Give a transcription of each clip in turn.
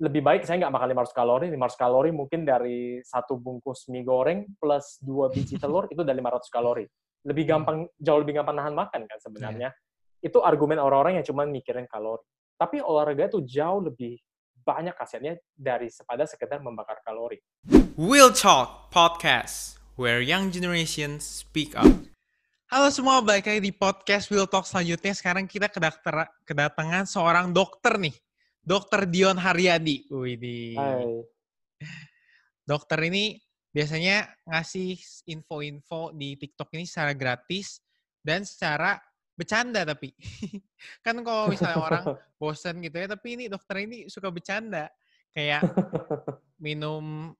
lebih baik saya nggak makan 500 kalori. 500 kalori mungkin dari satu bungkus mie goreng plus dua biji telur itu udah 500 kalori. Lebih Hmm. gampang, jauh lebih gampang nahan makan kan sebenarnya. Itu argumen orang-orang yang cuma mikirin kalori. Tapi olahraga itu jauh lebih banyak khasiatnya dari pada sekedar membakar kalori. Will Talk Podcast, where young generations speak up. Halo semua, balik lagi di podcast Will Talk selanjutnya. Sekarang kita kedatangan seorang dokter nih. Dokter Dion Haryadi. Wih, dokter ini biasanya ngasih info-info di TikTok ini secara gratis dan secara bercanda tapi. kan kalau misalnya orang bosen gitu ya, tapi ini dokter ini suka bercanda. Kayak minum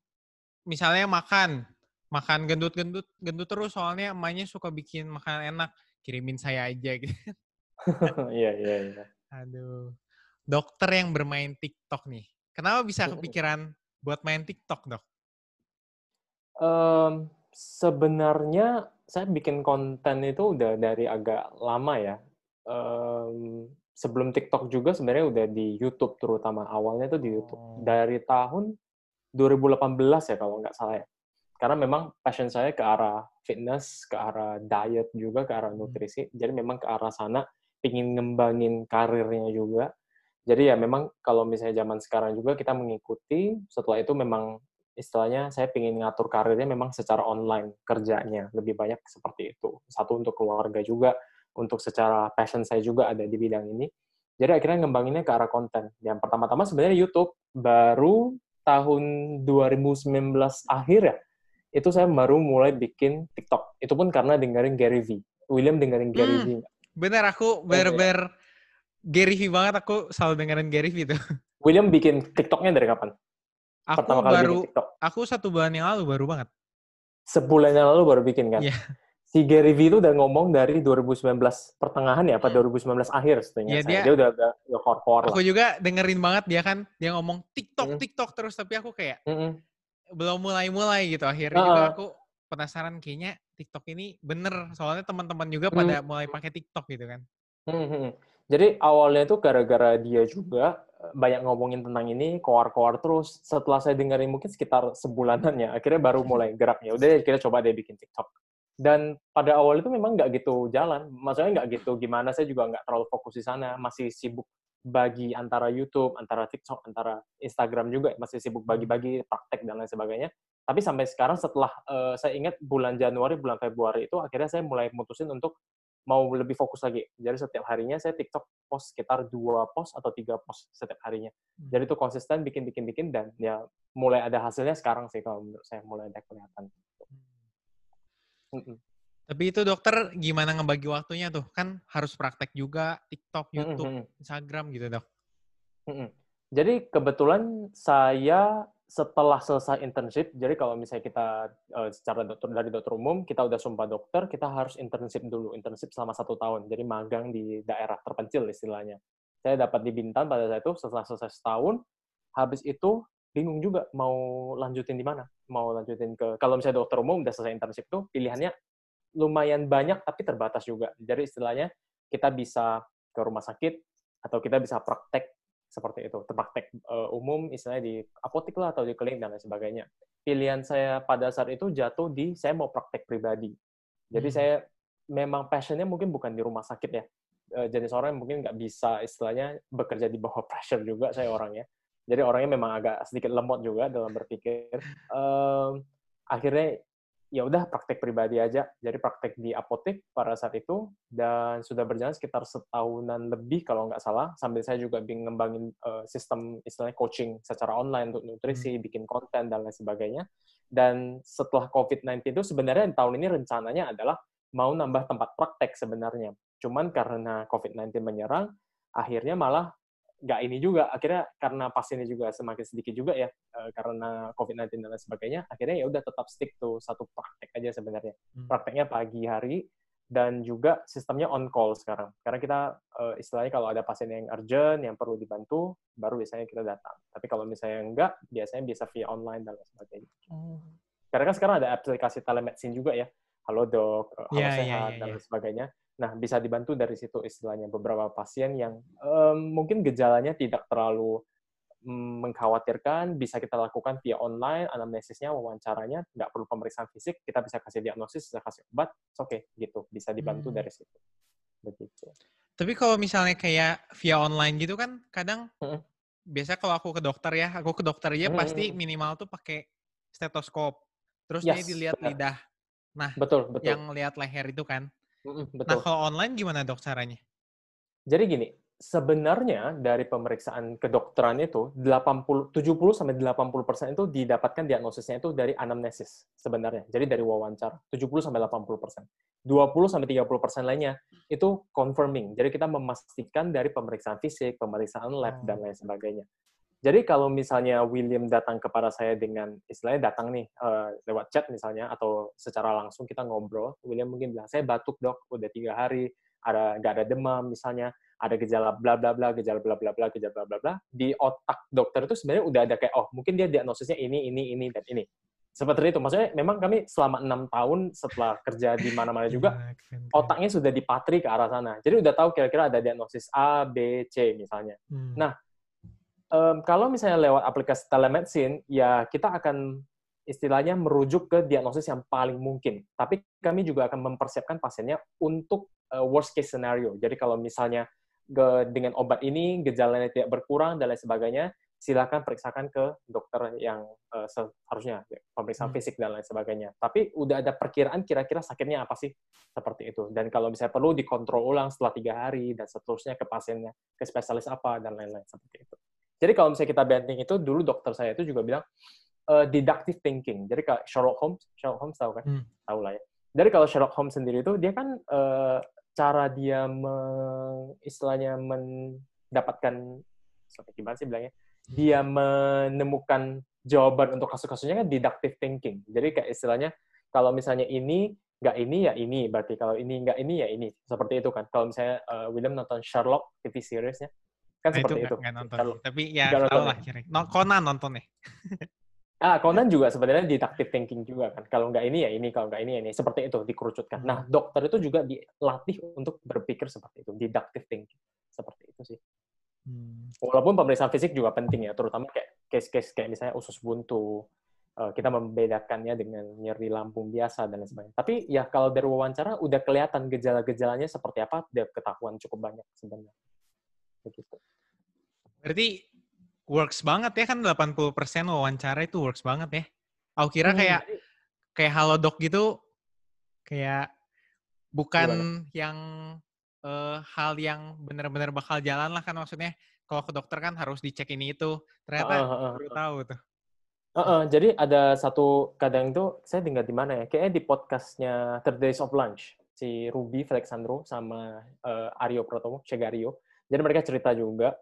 misalnya makan makan gendut-gendut gendut terus soalnya emaknya suka bikin makanan enak kirimin saya aja gitu Iya, iya, iya. aduh dokter yang bermain TikTok nih kenapa bisa kepikiran buat main TikTok dok Em, sebenarnya saya bikin konten itu udah dari agak lama ya. Em, sebelum TikTok juga sebenarnya udah di YouTube terutama awalnya itu di YouTube Oh. dari tahun 2018 ya kalau nggak salah ya. Karena memang passion saya ke arah fitness, ke arah diet juga, ke arah Hmm. nutrisi. Jadi memang ke arah sana pingin ngembangin karirnya juga. Jadi ya memang kalau misalnya zaman sekarang juga kita mengikuti, setelah itu memang istilahnya saya pingin ngatur karirnya memang secara online kerjanya lebih banyak seperti itu. Satu untuk keluarga juga, untuk secara passion saya juga ada di bidang ini. Jadi akhirnya ngembanginnya ke arah konten. Yang pertama-tama sebenarnya YouTube, baru tahun 2019 akhir ya, itu saya baru mulai bikin TikTok. Itu pun karena dengerin Gary V. William dengerin Gary Hmm. V. bener aku ber-ber Gary V banget aku selalu dengerin Gary V tuh William bikin TikToknya dari kapan? aku Pertama kali baru bikin TikTok. aku satu bulan yang lalu baru banget Sebulan yang lalu baru bikin kan? Iya. Si Gary V itu udah ngomong dari 2019 pertengahan ya, apa 2019 akhir setengah Iya, saya. dia- Dia, udah udah, udah lah. aku juga dengerin banget dia kan dia ngomong TikTok Hmm. TikTok terus tapi aku kayak Mm-mm. belum mulai-mulai gitu akhirnya juga Heeh. aku penasaran kayaknya TikTok ini bener soalnya teman-teman juga Hmm. pada mulai pakai TikTok gitu kan Hmm, Jadi awalnya itu gara-gara dia juga eh, banyak ngomongin tentang ini, koar-koar terus. Setelah saya dengerin mungkin sekitar sebulanan ya, akhirnya baru mulai gerak ya. Udah kita coba deh bikin TikTok. Dan pada awal itu memang nggak gitu jalan. Maksudnya nggak gitu gimana, saya juga nggak terlalu fokus di sana. Masih sibuk bagi antara YouTube, antara TikTok, antara Instagram juga. Masih sibuk bagi-bagi praktek dan lain sebagainya. Tapi sampai sekarang setelah eh, saya ingat bulan Januari, bulan Februari itu akhirnya saya mulai mutusin untuk mau lebih fokus lagi. Jadi setiap harinya saya TikTok post sekitar dua post atau tiga post setiap harinya. Jadi itu konsisten bikin bikin bikin dan ya mulai ada hasilnya sekarang sih kalau menurut saya mulai ada kelihatan. Mm-mm. tapi itu dokter gimana ngebagi waktunya tuh kan harus praktek juga TikTok YouTube. Instagram gitu dok. Jadi kebetulan saya setelah selesai internship, jadi kalau misalnya kita eh, secara dokter dari dokter umum, kita udah sumpah dokter, kita harus internship dulu, internship selama satu tahun, jadi magang di daerah terpencil istilahnya. Saya dapat di Bintan pada saat itu setelah selesai setahun, habis itu bingung juga mau lanjutin di mana, mau lanjutin ke kalau misalnya dokter umum udah selesai internship itu pilihannya lumayan banyak tapi terbatas juga. Jadi istilahnya kita bisa ke rumah sakit atau kita bisa praktek seperti itu, praktek eh, umum istilahnya di apotek lah atau di klinik dan lain sebagainya. Pilihan saya pada saat itu jatuh di saya mau praktek pribadi. Jadi Hmm. saya memang passionnya mungkin bukan di rumah sakit ya. Eh, jenis orang yang mungkin nggak bisa istilahnya bekerja di bawah pressure juga saya orangnya. Jadi orangnya memang agak sedikit lemot juga dalam berpikir. Em, akhirnya ya udah praktek pribadi aja. Jadi praktek di apotek pada saat itu dan sudah berjalan sekitar setahunan lebih kalau nggak salah. Sambil saya juga ngembangin eh, sistem istilahnya coaching secara online untuk nutrisi, bikin konten dan lain sebagainya. Dan setelah COVID-19 itu sebenarnya tahun ini rencananya adalah mau nambah tempat praktek sebenarnya. Cuman karena COVID-19 menyerang, akhirnya malah nggak ini juga. Akhirnya karena pasiennya juga semakin sedikit juga ya, eh, karena COVID-19 dan lain sebagainya, akhirnya ya udah tetap stick to satu praktek aja sebenarnya. Hmm. Prakteknya pagi hari, dan juga sistemnya on call sekarang. Karena kita eh, istilahnya kalau ada pasien yang urgent, yang perlu dibantu, baru biasanya kita datang. Tapi kalau misalnya enggak, biasanya bisa via online dan lain sebagainya. Oh. Karena kan sekarang ada aplikasi telemedicine juga ya. Halo dok, eh, halo Iya, iya, sehat, iya, dan iya. lain sebagainya. Nah, bisa dibantu dari situ istilahnya. Beberapa pasien yang em, mungkin gejalanya tidak terlalu mm, mengkhawatirkan, bisa kita lakukan via online, anamnesisnya, wawancaranya, nggak perlu pemeriksaan fisik, kita bisa kasih diagnosis, bisa kasih obat, oke, okay, gitu, bisa dibantu hmm. dari situ. Begitu. Tapi kalau misalnya kayak via online gitu kan, kadang hmm. biasa kalau aku ke dokter ya, aku ke dokter aja hmm. pasti minimal tuh pakai stetoskop, terus yes, dia dilihat benar. lidah. Nah, betul, betul. yang lihat leher itu kan. Hmm, betul. Nah, kalau online gimana dok caranya? Jadi gini, sebenarnya dari pemeriksaan kedokteran itu 80 70 sampai 80 persen itu didapatkan diagnosisnya itu dari anamnesis sebenarnya. Jadi dari wawancara 70 sampai 80 persen. 20 sampai 30 persen lainnya itu confirming. Jadi kita memastikan dari pemeriksaan fisik, pemeriksaan lab dan lain sebagainya. Jadi kalau misalnya William datang kepada saya dengan istilahnya datang nih uh, lewat chat misalnya atau secara langsung kita ngobrol, William mungkin bilang saya batuk dok udah tiga hari, ada nggak ada demam misalnya ada gejala bla bla bla, gejala bla bla bla, gejala bla bla bla, di otak dokter itu sebenarnya udah ada kayak oh mungkin dia diagnosisnya ini ini ini dan ini. Seperti itu. Maksudnya memang kami selama enam tahun setelah kerja di mana-mana juga otaknya sudah dipatri ke arah sana. Jadi udah tahu kira-kira ada diagnosis A, B, C misalnya. Hmm. Nah, um, kalau misalnya lewat aplikasi telemedicine, ya kita akan istilahnya merujuk ke diagnosis yang paling mungkin. Tapi kami juga akan mempersiapkan pasiennya untuk uh, worst case scenario. Jadi kalau misalnya dengan obat ini gejalanya tidak berkurang dan lain sebagainya, silakan periksakan ke dokter yang uh, seharusnya pemeriksaan hmm. fisik dan lain sebagainya. Tapi udah ada perkiraan kira-kira sakitnya apa sih seperti itu. Dan kalau misalnya perlu dikontrol ulang setelah tiga hari dan seterusnya ke pasiennya ke spesialis apa dan lain-lain seperti itu. Jadi kalau misalnya kita banding itu dulu dokter saya itu juga bilang uh, deductive thinking. Jadi kalau Sherlock Holmes, Sherlock Holmes tahu kan? Hmm. Tahu lah ya. Jadi kalau Sherlock Holmes sendiri itu dia kan uh, cara dia me, istilahnya mendapatkan sampai gimana sih bilangnya dia menemukan jawaban untuk kasus-kasusnya kan deductive thinking jadi kayak istilahnya kalau misalnya ini nggak ini ya ini berarti kalau ini nggak ini ya ini seperti itu kan kalau misalnya uh, William nonton Sherlock TV seriesnya kan nah, seperti itu, itu. Gak, nonton. tapi ya tahu lah kira Conan nonton nih Ah, Conan juga sebenarnya deductive thinking juga kan. Kalau nggak ini ya ini, kalau nggak ini ya ini. Seperti itu dikerucutkan. Nah, hmm. dokter itu juga dilatih untuk berpikir seperti itu, deductive thinking. Seperti itu sih. Hmm. Walaupun pemeriksaan fisik juga penting ya, terutama kayak case-case kayak misalnya usus buntu, eh, kita membedakannya dengan nyeri lambung biasa dan lain sebagainya. Tapi ya kalau dari wawancara udah kelihatan gejala-gejalanya seperti apa, udah ketahuan cukup banyak sebenarnya. Begitu. Berarti works banget ya kan 80% wawancara itu works banget ya. Aku kira kayak hmm. kayak Halodoc gitu kayak bukan Gimana? yang uh, hal yang benar-benar bakal jalan lah kan maksudnya kalau ke dokter kan harus dicek ini itu. Ternyata uh, uh, uh, baru tahu tuh. Uh, uh, jadi ada satu kadang itu saya tinggal di mana ya? Kayaknya di podcastnya Third Days of Lunch si Ruby Alexandro sama uh, Aryo Protomo, Chegario. Jadi mereka cerita juga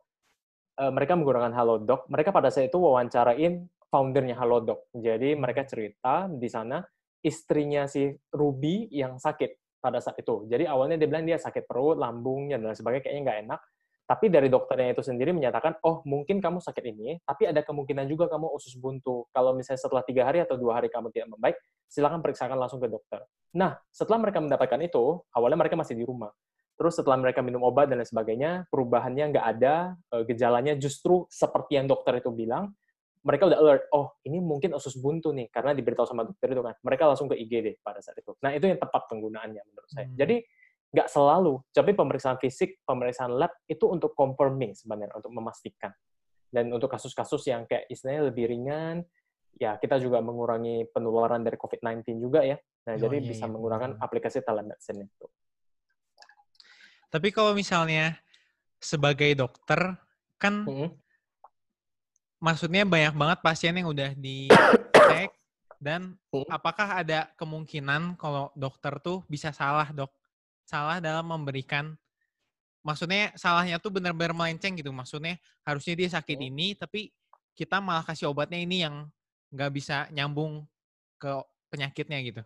uh, mereka menggunakan Halodoc. Mereka pada saat itu wawancarain foundernya Halodoc. Jadi mereka cerita di sana istrinya si Ruby yang sakit pada saat itu. Jadi awalnya dia bilang dia sakit perut, lambungnya dan sebagainya kayaknya nggak enak. Tapi dari dokternya itu sendiri menyatakan, oh mungkin kamu sakit ini, tapi ada kemungkinan juga kamu usus buntu. Kalau misalnya setelah tiga hari atau dua hari kamu tidak membaik, silakan periksakan langsung ke dokter. Nah, setelah mereka mendapatkan itu, awalnya mereka masih di rumah. Terus setelah mereka minum obat dan lain sebagainya, perubahannya nggak ada, eh, gejalanya justru seperti yang dokter itu bilang, mereka udah alert, oh ini mungkin usus buntu nih, karena diberitahu sama dokter itu kan. Mereka langsung ke IGD pada saat itu. Nah itu yang tepat penggunaannya menurut saya. Hmm. Jadi nggak selalu, tapi pemeriksaan fisik, pemeriksaan lab itu untuk confirming sebenarnya, untuk memastikan. Dan untuk kasus-kasus yang kayak istilahnya lebih ringan, ya kita juga mengurangi penularan dari COVID-19 juga ya. Nah, oh, jadi iya, bisa iya. menggunakan aplikasi telemedicine itu. Tapi kalau misalnya sebagai dokter kan hmm. maksudnya banyak banget pasien yang udah dicek dan hmm. apakah ada kemungkinan kalau dokter tuh bisa salah dok salah dalam memberikan maksudnya salahnya tuh benar-benar melenceng gitu maksudnya harusnya dia sakit hmm. ini tapi kita malah kasih obatnya ini yang nggak bisa nyambung ke penyakitnya gitu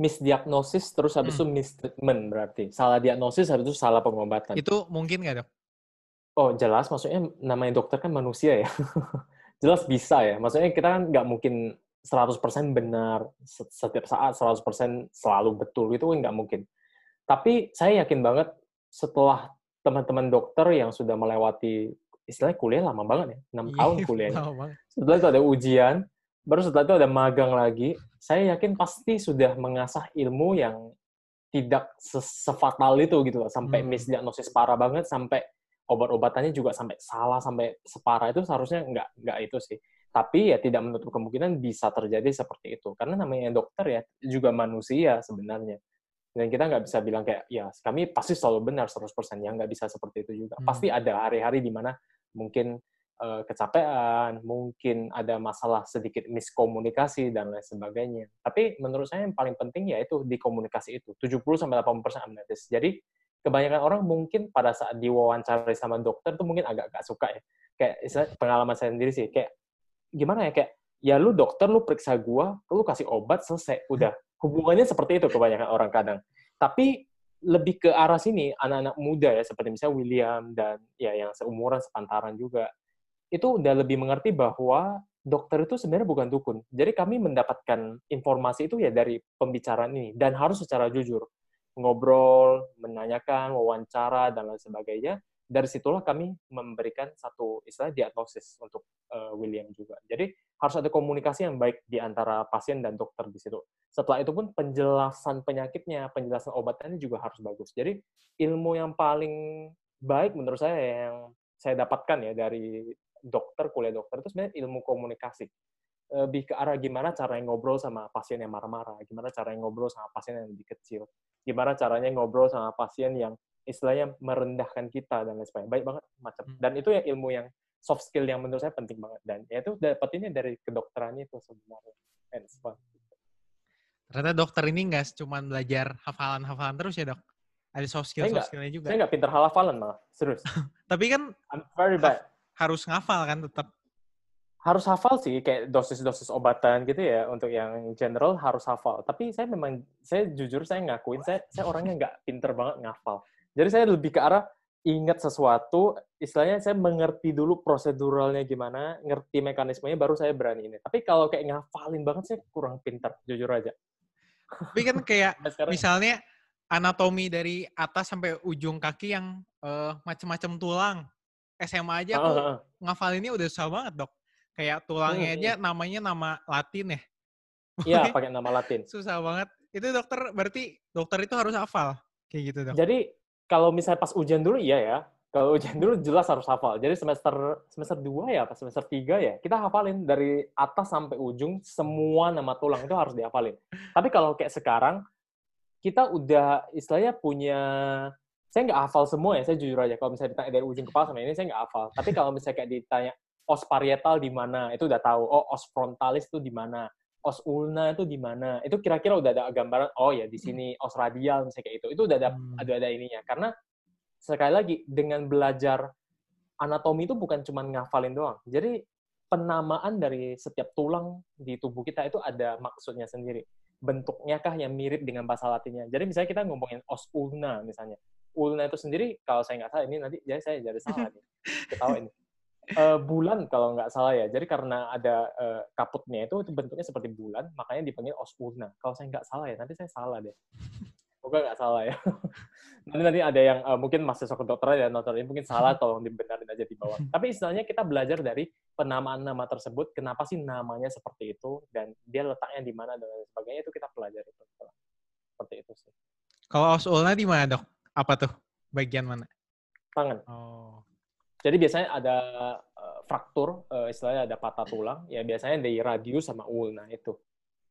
misdiagnosis terus habis hmm. itu mistreatment berarti. Salah diagnosis habis itu salah pengobatan. Itu mungkin nggak dok? Oh jelas, maksudnya namanya dokter kan manusia ya. jelas bisa ya. Maksudnya kita kan nggak mungkin 100% benar setiap saat 100% selalu betul itu kan nggak mungkin. Tapi saya yakin banget setelah teman-teman dokter yang sudah melewati istilahnya kuliah lama banget ya, enam Iya, tahun kuliahnya. Setelah itu ada ujian, baru setelah itu ada magang lagi. Saya yakin pasti sudah mengasah ilmu yang tidak se- sefatal itu gitu loh, sampai Hmm. misdiagnosis parah banget, sampai obat-obatannya juga sampai salah, sampai separah itu seharusnya nggak nggak itu sih. Tapi ya tidak menutup kemungkinan bisa terjadi seperti itu. Karena namanya dokter ya juga manusia sebenarnya. Dan kita nggak bisa bilang kayak, ya kami pasti selalu benar 100%. Ya nggak bisa seperti itu juga. Hmm. Pasti ada hari-hari di mana mungkin eh, kecapean, mungkin ada masalah sedikit miskomunikasi, dan lain sebagainya. Tapi menurut saya yang paling penting yaitu di komunikasi itu. 70-80% amnetis. Jadi kebanyakan orang mungkin pada saat diwawancarai sama dokter tuh mungkin agak gak suka ya. Kayak pengalaman saya sendiri sih, kayak gimana ya, kayak ya lu dokter, lu periksa gua, lu kasih obat, selesai, udah. Hubungannya seperti itu kebanyakan orang kadang. Tapi lebih ke arah sini, anak-anak muda ya, seperti misalnya William dan ya yang seumuran, sepantaran juga, itu udah lebih mengerti bahwa dokter itu sebenarnya bukan dukun. Jadi kami mendapatkan informasi itu ya dari pembicaraan ini, dan harus secara jujur ngobrol, menanyakan, wawancara, dan lain sebagainya. Dari situlah kami memberikan satu istilah diagnosis untuk uh, William juga. Jadi harus ada komunikasi yang baik di antara pasien dan dokter di situ. Setelah itu pun penjelasan penyakitnya, penjelasan obatnya juga harus bagus. Jadi ilmu yang paling baik menurut saya yang saya dapatkan ya dari dokter, kuliah dokter itu sebenarnya ilmu komunikasi lebih ke arah gimana caranya ngobrol sama pasien yang marah-marah, gimana caranya ngobrol sama pasien yang lebih kecil, gimana caranya ngobrol sama pasien yang istilahnya merendahkan kita dan lain sebagainya. Baik banget macam. Dan itu ya ilmu yang soft skill yang menurut saya penting banget dan ya itu dapetinnya dari kedokteran itu sebenarnya. And it's fun. Ternyata dokter ini nggak cuma belajar hafalan-hafalan terus ya dok? Ada soft skill Saya soft skillnya juga. Saya nggak pinter halafalan malah, serius. Tapi kan I'm very bad. Harus ngafal kan tetap. harus hafal sih kayak dosis-dosis obatan gitu ya untuk yang general harus hafal. Tapi saya memang saya jujur saya ngakuin saya saya orangnya nggak pinter banget ngafal. Jadi saya lebih ke arah ingat sesuatu istilahnya saya mengerti dulu proseduralnya gimana ngerti mekanismenya baru saya berani ini. Tapi kalau kayak ngafalin banget saya kurang pinter jujur aja. Tapi kan kayak Nah, misalnya anatomi dari atas sampai ujung kaki yang eh, macam-macam tulang. SMA aja aku ah, ah. ngafalinnya udah susah banget dok. Kayak tulangnya Hmm, aja namanya nama Latin ya. Iya pakai nama Latin Susah banget. Itu dokter berarti dokter itu harus hafal kayak gitu dok. Jadi kalau misalnya pas ujian dulu iya ya. Kalau ujian dulu jelas harus hafal. Jadi semester semester 2 ya, pas semester 3 ya, kita hafalin dari atas sampai ujung semua nama tulang itu harus dihafalin. Tapi kalau kayak sekarang kita udah istilahnya punya saya nggak hafal semua ya, saya jujur aja. Kalau misalnya ditanya dari ujung kepala sampai ini saya nggak hafal. Tapi kalau misalnya kayak ditanya os parietal di mana, itu udah tahu. Oh, os frontalis itu di mana. Os ulna itu di mana. Itu kira-kira udah ada gambaran, oh ya di sini os radial misalnya kayak itu. Itu udah ada Hmm. ada ada ininya. Karena sekali lagi dengan belajar anatomi itu bukan cuma ngafalin doang. Jadi penamaan dari setiap tulang di tubuh kita itu ada maksudnya sendiri. Bentuknya kah yang mirip dengan bahasa latinnya. Jadi misalnya kita ngomongin os ulna misalnya. Ulna itu sendiri kalau saya nggak salah ini nanti jadi saya jadi salah nih. Ketawa ini. Eh, bulan kalau nggak salah ya. Jadi karena ada eh, kaputnya itu, itu bentuknya seperti bulan, makanya dipanggil os ulna. Kalau saya nggak salah ya, nanti saya salah deh. Semoga nggak salah ya. nanti nanti ada yang eh, mungkin mahasiswa kedokteran ya nonton ini mungkin salah, tolong dibenarin aja di bawah. Tapi istilahnya kita belajar dari penamaan nama tersebut, kenapa sih namanya seperti itu, dan dia letaknya di mana dan lain sebagainya itu kita pelajari. Seperti itu sih. Kalau os ulna di mana dok? Apa tuh? Bagian mana? Tangan. Oh. Jadi biasanya ada eh, fraktur, eh, istilahnya ada patah tulang, ya biasanya di radius sama ulna itu.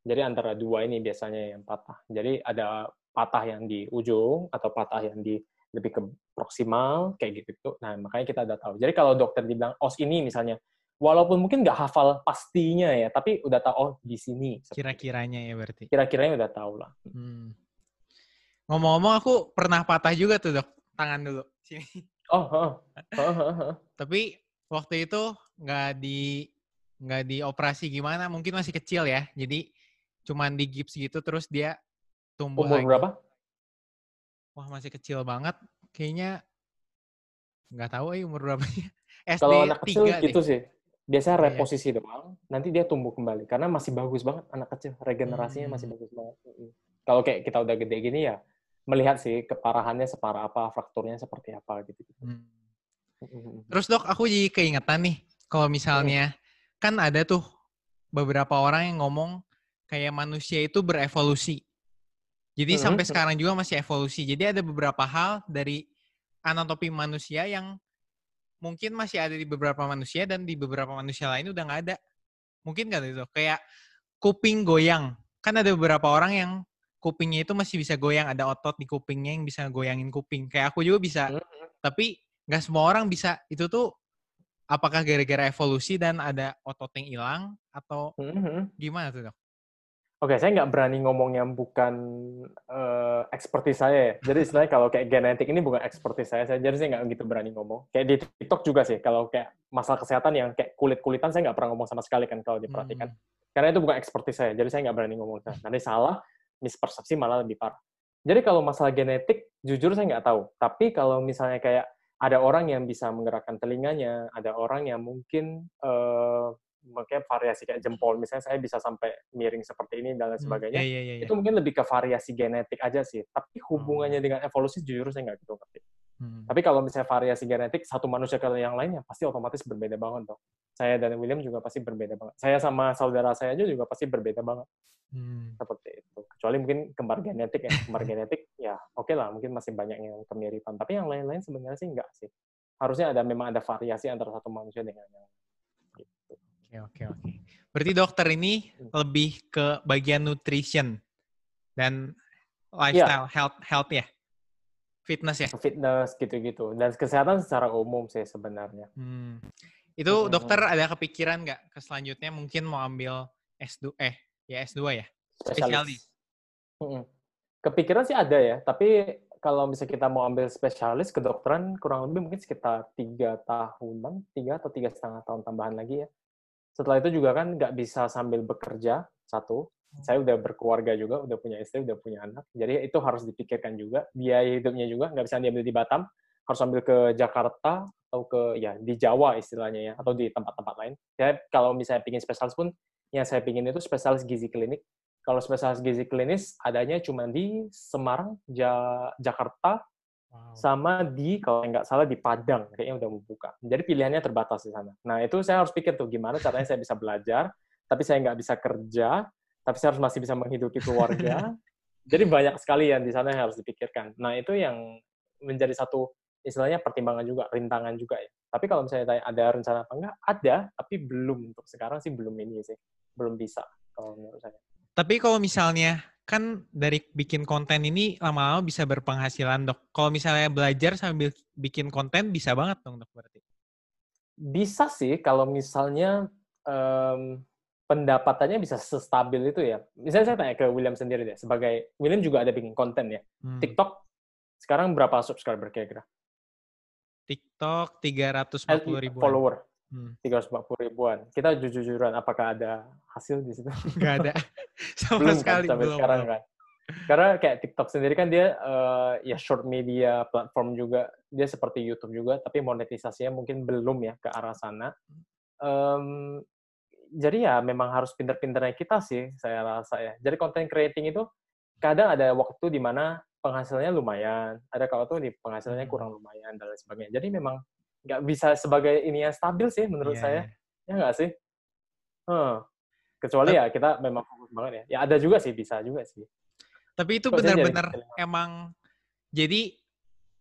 Jadi antara dua ini biasanya yang patah. Jadi ada patah yang di ujung atau patah yang di lebih ke proksimal kayak gitu. Nah makanya kita udah tahu. Jadi kalau dokter dibilang os ini misalnya, walaupun mungkin nggak hafal pastinya ya, tapi udah tahu oh di sini. Kira-kiranya ya berarti. Kira-kiranya udah tahu lah. Hmm. Ngomong-ngomong aku pernah patah juga tuh dok. Tangan dulu. Sini. Oh, oh, oh, oh, oh. Tapi waktu itu nggak di nggak dioperasi gimana? Mungkin masih kecil ya. Jadi cuman di gips gitu terus dia tumbuh umur lagi. berapa? Wah masih kecil banget. Kayaknya nggak tahu eh umur berapa. SD Kalau anak kecil 3 gitu sih. Biasanya Iya. reposisi doang, nanti dia tumbuh kembali. Karena masih bagus banget anak kecil, regenerasinya masih Hmm. bagus banget. Kalau kayak kita udah gede gini ya, melihat sih keparahannya separah apa, frakturnya seperti apa gitu. Hmm. Terus dok, aku jadi keingetan nih, kalau misalnya kan ada tuh beberapa orang yang ngomong kayak manusia itu berevolusi. Jadi Mhm. sampai sekarang juga masih evolusi. Jadi ada beberapa hal dari anatomi manusia yang mungkin masih ada di beberapa manusia dan di beberapa manusia lain udah nggak ada. Mungkin nggak itu? Kayak kuping goyang. Kan ada beberapa orang yang kupingnya itu masih bisa goyang, ada otot di kupingnya yang bisa goyangin kuping. Kayak aku juga bisa. Mhm. Tapi nggak semua orang bisa. Itu tuh apakah gara-gara evolusi dan ada otot yang hilang atau Mhm. gimana tuh dok? Oke, saya nggak berani ngomong yang bukan uh, expertise saya ya. Jadi istilahnya kalau kayak genetik ini bukan expertise saya, saya jadi saya nggak gitu berani ngomong. Kayak di TikTok juga sih, kalau kayak masalah kesehatan yang kayak kulit-kulitan saya nggak pernah ngomong sama sekali kan kalau diperhatikan. Hmm. Karena itu bukan expertise saya, jadi saya nggak berani ngomong. Nanti salah, mispersepsi malah lebih parah. Jadi kalau masalah genetik, jujur saya nggak tahu. Tapi kalau misalnya kayak ada orang yang bisa menggerakkan telinganya, ada orang yang mungkin uh, makanya variasi kayak jempol misalnya saya bisa sampai miring seperti ini dan lain Hmm, sebagainya iya, iya, iya. itu mungkin lebih ke variasi genetik aja sih tapi hubungannya dengan evolusi jujur saya nggak gitu ngerti Hmm. tapi kalau misalnya variasi genetik satu manusia ke yang lainnya pasti otomatis berbeda banget dong saya dan William juga pasti berbeda banget saya sama saudara saya aja juga pasti berbeda banget Hmm. seperti itu kecuali mungkin kembar genetik ya kembar genetik ya oke lah mungkin masih banyak yang kemiripan tapi yang lain-lain sebenarnya sih enggak sih harusnya ada memang ada variasi antara satu manusia dengan yang lain gitu. Oke, oke, oke. Berarti dokter ini Hmm. lebih ke bagian nutrition dan Iya. lifestyle, health, health ya, fitness ya. fitness gitu-gitu dan kesehatan secara umum sih sebenarnya Hmm. Itu Hmm. dokter ada kepikiran nggak ke selanjutnya mungkin mau ambil S2 eh ya S2 ya, spesialis. Mm-mm. Kepikiran sih ada ya, tapi kalau misalnya kita mau ambil spesialis kedokteran kurang lebih mungkin sekitar tiga tahunan, tiga atau tiga setengah tahun tambahan lagi ya. Setelah itu juga kan nggak bisa sambil bekerja satu. Saya udah berkeluarga juga, udah punya istri, udah punya anak. Jadi itu harus dipikirkan juga. Biaya hidupnya juga nggak bisa diambil di Batam, harus ambil ke Jakarta atau ke ya di Jawa istilahnya ya, atau di tempat-tempat lain. Saya kalau misalnya pingin spesialis pun, yang saya pingin itu spesialis gizi klinik. Kalau spesialis gizi klinis adanya cuma di Semarang, Ja- Jakarta, Wow. sama di kalau nggak salah di Padang kayaknya udah mau buka. Jadi pilihannya terbatas di sana. Nah itu saya harus pikir tuh gimana caranya saya bisa belajar, tapi saya nggak bisa kerja, tapi saya harus masih bisa menghidupi keluarga. Jadi banyak sekali yang di sana yang harus dipikirkan. Nah itu yang menjadi satu istilahnya pertimbangan juga, rintangan juga ya. Tapi kalau misalnya tanya ada rencana apa enggak, ada, tapi belum untuk sekarang sih belum ini sih, belum bisa kalau menurut saya. Tapi kalau misalnya kan dari bikin konten ini lama-lama bisa berpenghasilan dok. Kalau misalnya belajar sambil bikin konten bisa banget dong dok berarti. Bisa sih kalau misalnya em, pendapatannya bisa sestabil itu ya. Misalnya saya tanya ke William sendiri deh, sebagai William juga ada bikin konten ya. Hmm. TikTok sekarang berapa subscriber kira-kira? TikTok Eh, 340 ribuan. Follower Hmm. 340 ribuan. Kita jujur-jujuran apakah ada hasil di situ? Nggak ada. Sama belum sekali kan sampai belum. sekarang kan. Karena kayak TikTok sendiri kan dia eh, ya short media platform juga, dia seperti YouTube juga, tapi monetisasinya mungkin belum ya ke arah sana. Em, jadi ya memang harus pinter-pinternya kita sih, saya rasa ya. Jadi content creating itu kadang ada waktu di mana penghasilannya lumayan, ada kalau tuh di penghasilannya Hmm. kurang lumayan dan lain sebagainya. Jadi memang nggak bisa sebagai ini yang stabil sih menurut Iya, saya, iya. ya nggak sih? Huh. Kecuali ya kita memang fokus banget ya. Ya ada juga sih, bisa juga sih. Tapi itu benar-benar emang jadi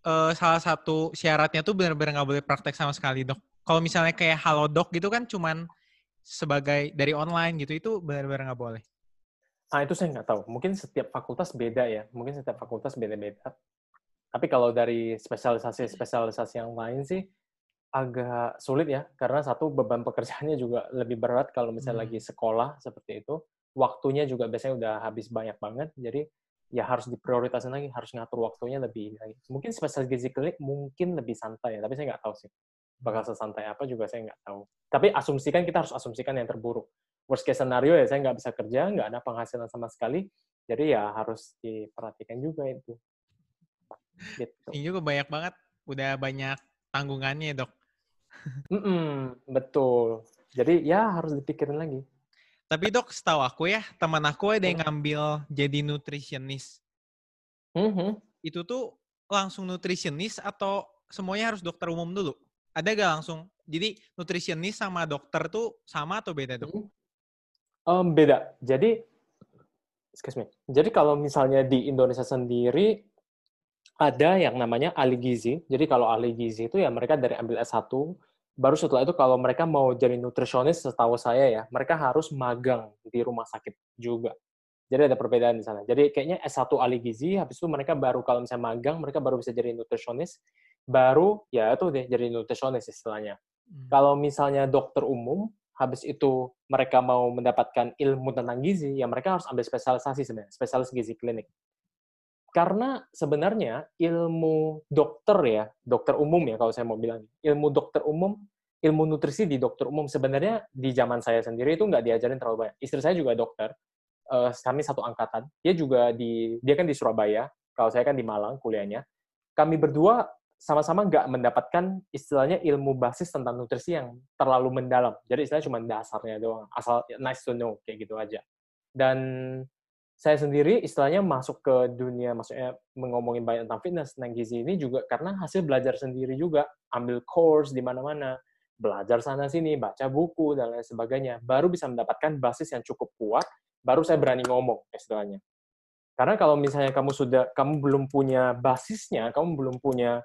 eh, salah satu syaratnya tuh benar-benar nggak boleh praktek sama sekali dok. Kalau misalnya kayak halodoc gitu kan cuman sebagai dari online gitu itu benar-benar nggak boleh. Ah itu saya nggak tahu. Mungkin setiap fakultas beda ya. Mungkin setiap fakultas beda-beda. Tapi kalau dari spesialisasi-spesialisasi yang lain sih agak sulit ya. Karena satu beban pekerjaannya juga lebih berat kalau misalnya Hmm. lagi sekolah seperti itu. Waktunya juga biasanya udah habis banyak banget. Jadi ya harus diprioritaskan lagi, harus ngatur waktunya lebih lagi. Mungkin spesialis gizi klinik mungkin lebih santai ya, tapi saya nggak tahu sih. Bakal sesantai apa juga saya nggak tahu. Tapi asumsikan kita harus asumsikan yang terburuk. Worst case scenario ya saya nggak bisa kerja, nggak ada penghasilan sama sekali. Jadi ya harus diperhatikan juga itu. Gitu. Ini juga banyak banget, udah banyak tanggungannya dok. Mm-mm, betul. Jadi ya harus dipikirin lagi. Tapi dok, setahu aku ya, teman aku ada Hmm. yang ngambil jadi nutritionist. Mhm. Itu tuh langsung nutritionist atau semuanya harus dokter umum dulu? Ada gak langsung? Jadi nutritionist sama dokter tuh sama atau beda dok? Um, beda. Jadi, excuse me. Jadi kalau misalnya di Indonesia sendiri ada yang namanya ahli gizi. Jadi kalau ahli gizi itu ya mereka dari ambil S1, baru setelah itu kalau mereka mau jadi nutrisionis setahu saya ya, mereka harus magang di rumah sakit juga. Jadi ada perbedaan di sana. Jadi kayaknya S1 ahli gizi, habis itu mereka baru kalau misalnya magang, mereka baru bisa jadi nutrisionis, baru ya itu deh jadi nutrisionis istilahnya. Hmm. Kalau misalnya dokter umum, habis itu mereka mau mendapatkan ilmu tentang gizi, ya mereka harus ambil spesialisasi sebenarnya, spesialis gizi klinik. Karena sebenarnya ilmu dokter ya, dokter umum ya kalau saya mau bilang, ilmu dokter umum, ilmu nutrisi di dokter umum sebenarnya di zaman saya sendiri itu nggak diajarin terlalu banyak. Istri saya juga dokter, uh, kami satu angkatan. Dia juga di dia kan di Surabaya, kalau saya kan di Malang kuliahnya. Kami berdua sama-sama nggak mendapatkan istilahnya ilmu basis tentang nutrisi yang terlalu mendalam. Jadi istilahnya cuma dasarnya doang, asal nice to know kayak gitu aja. Dan saya sendiri istilahnya masuk ke dunia, maksudnya mengomongin banyak tentang fitness, tentang gizi ini juga karena hasil belajar sendiri juga, ambil course di mana-mana, belajar sana sini, baca buku dan lain sebagainya, baru bisa mendapatkan basis yang cukup kuat baru saya berani ngomong istilahnya. Karena kalau misalnya kamu sudah kamu belum punya basisnya, kamu belum punya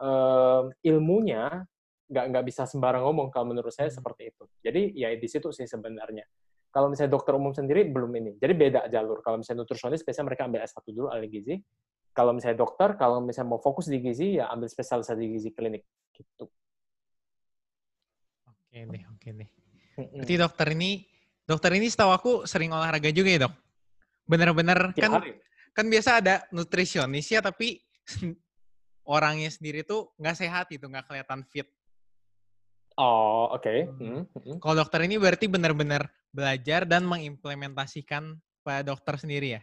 uh, ilmunya, nggak nggak bisa sembarang ngomong. Kalau menurut saya hmm. seperti itu. Jadi ya di situ sih sebenarnya. Kalau misalnya dokter umum sendiri belum ini. Jadi beda jalur. Kalau misalnya nutrisionis biasanya mereka ambil S1 dulu ahli gizi. Kalau misalnya dokter, kalau misalnya mau fokus di gizi ya ambil spesialisasi gizi klinik gitu. Oke nih, oke nih. Berarti dokter ini Dokter ini setahu aku sering olahraga juga ya dok? Bener-bener kan hari. kan biasa ada nutrisionis ya tapi orangnya sendiri tuh nggak sehat itu nggak kelihatan fit. Oh oke. Okay. Hmm. Hmm. Kalau dokter ini berarti benar-benar belajar dan mengimplementasikan pada dokter sendiri ya?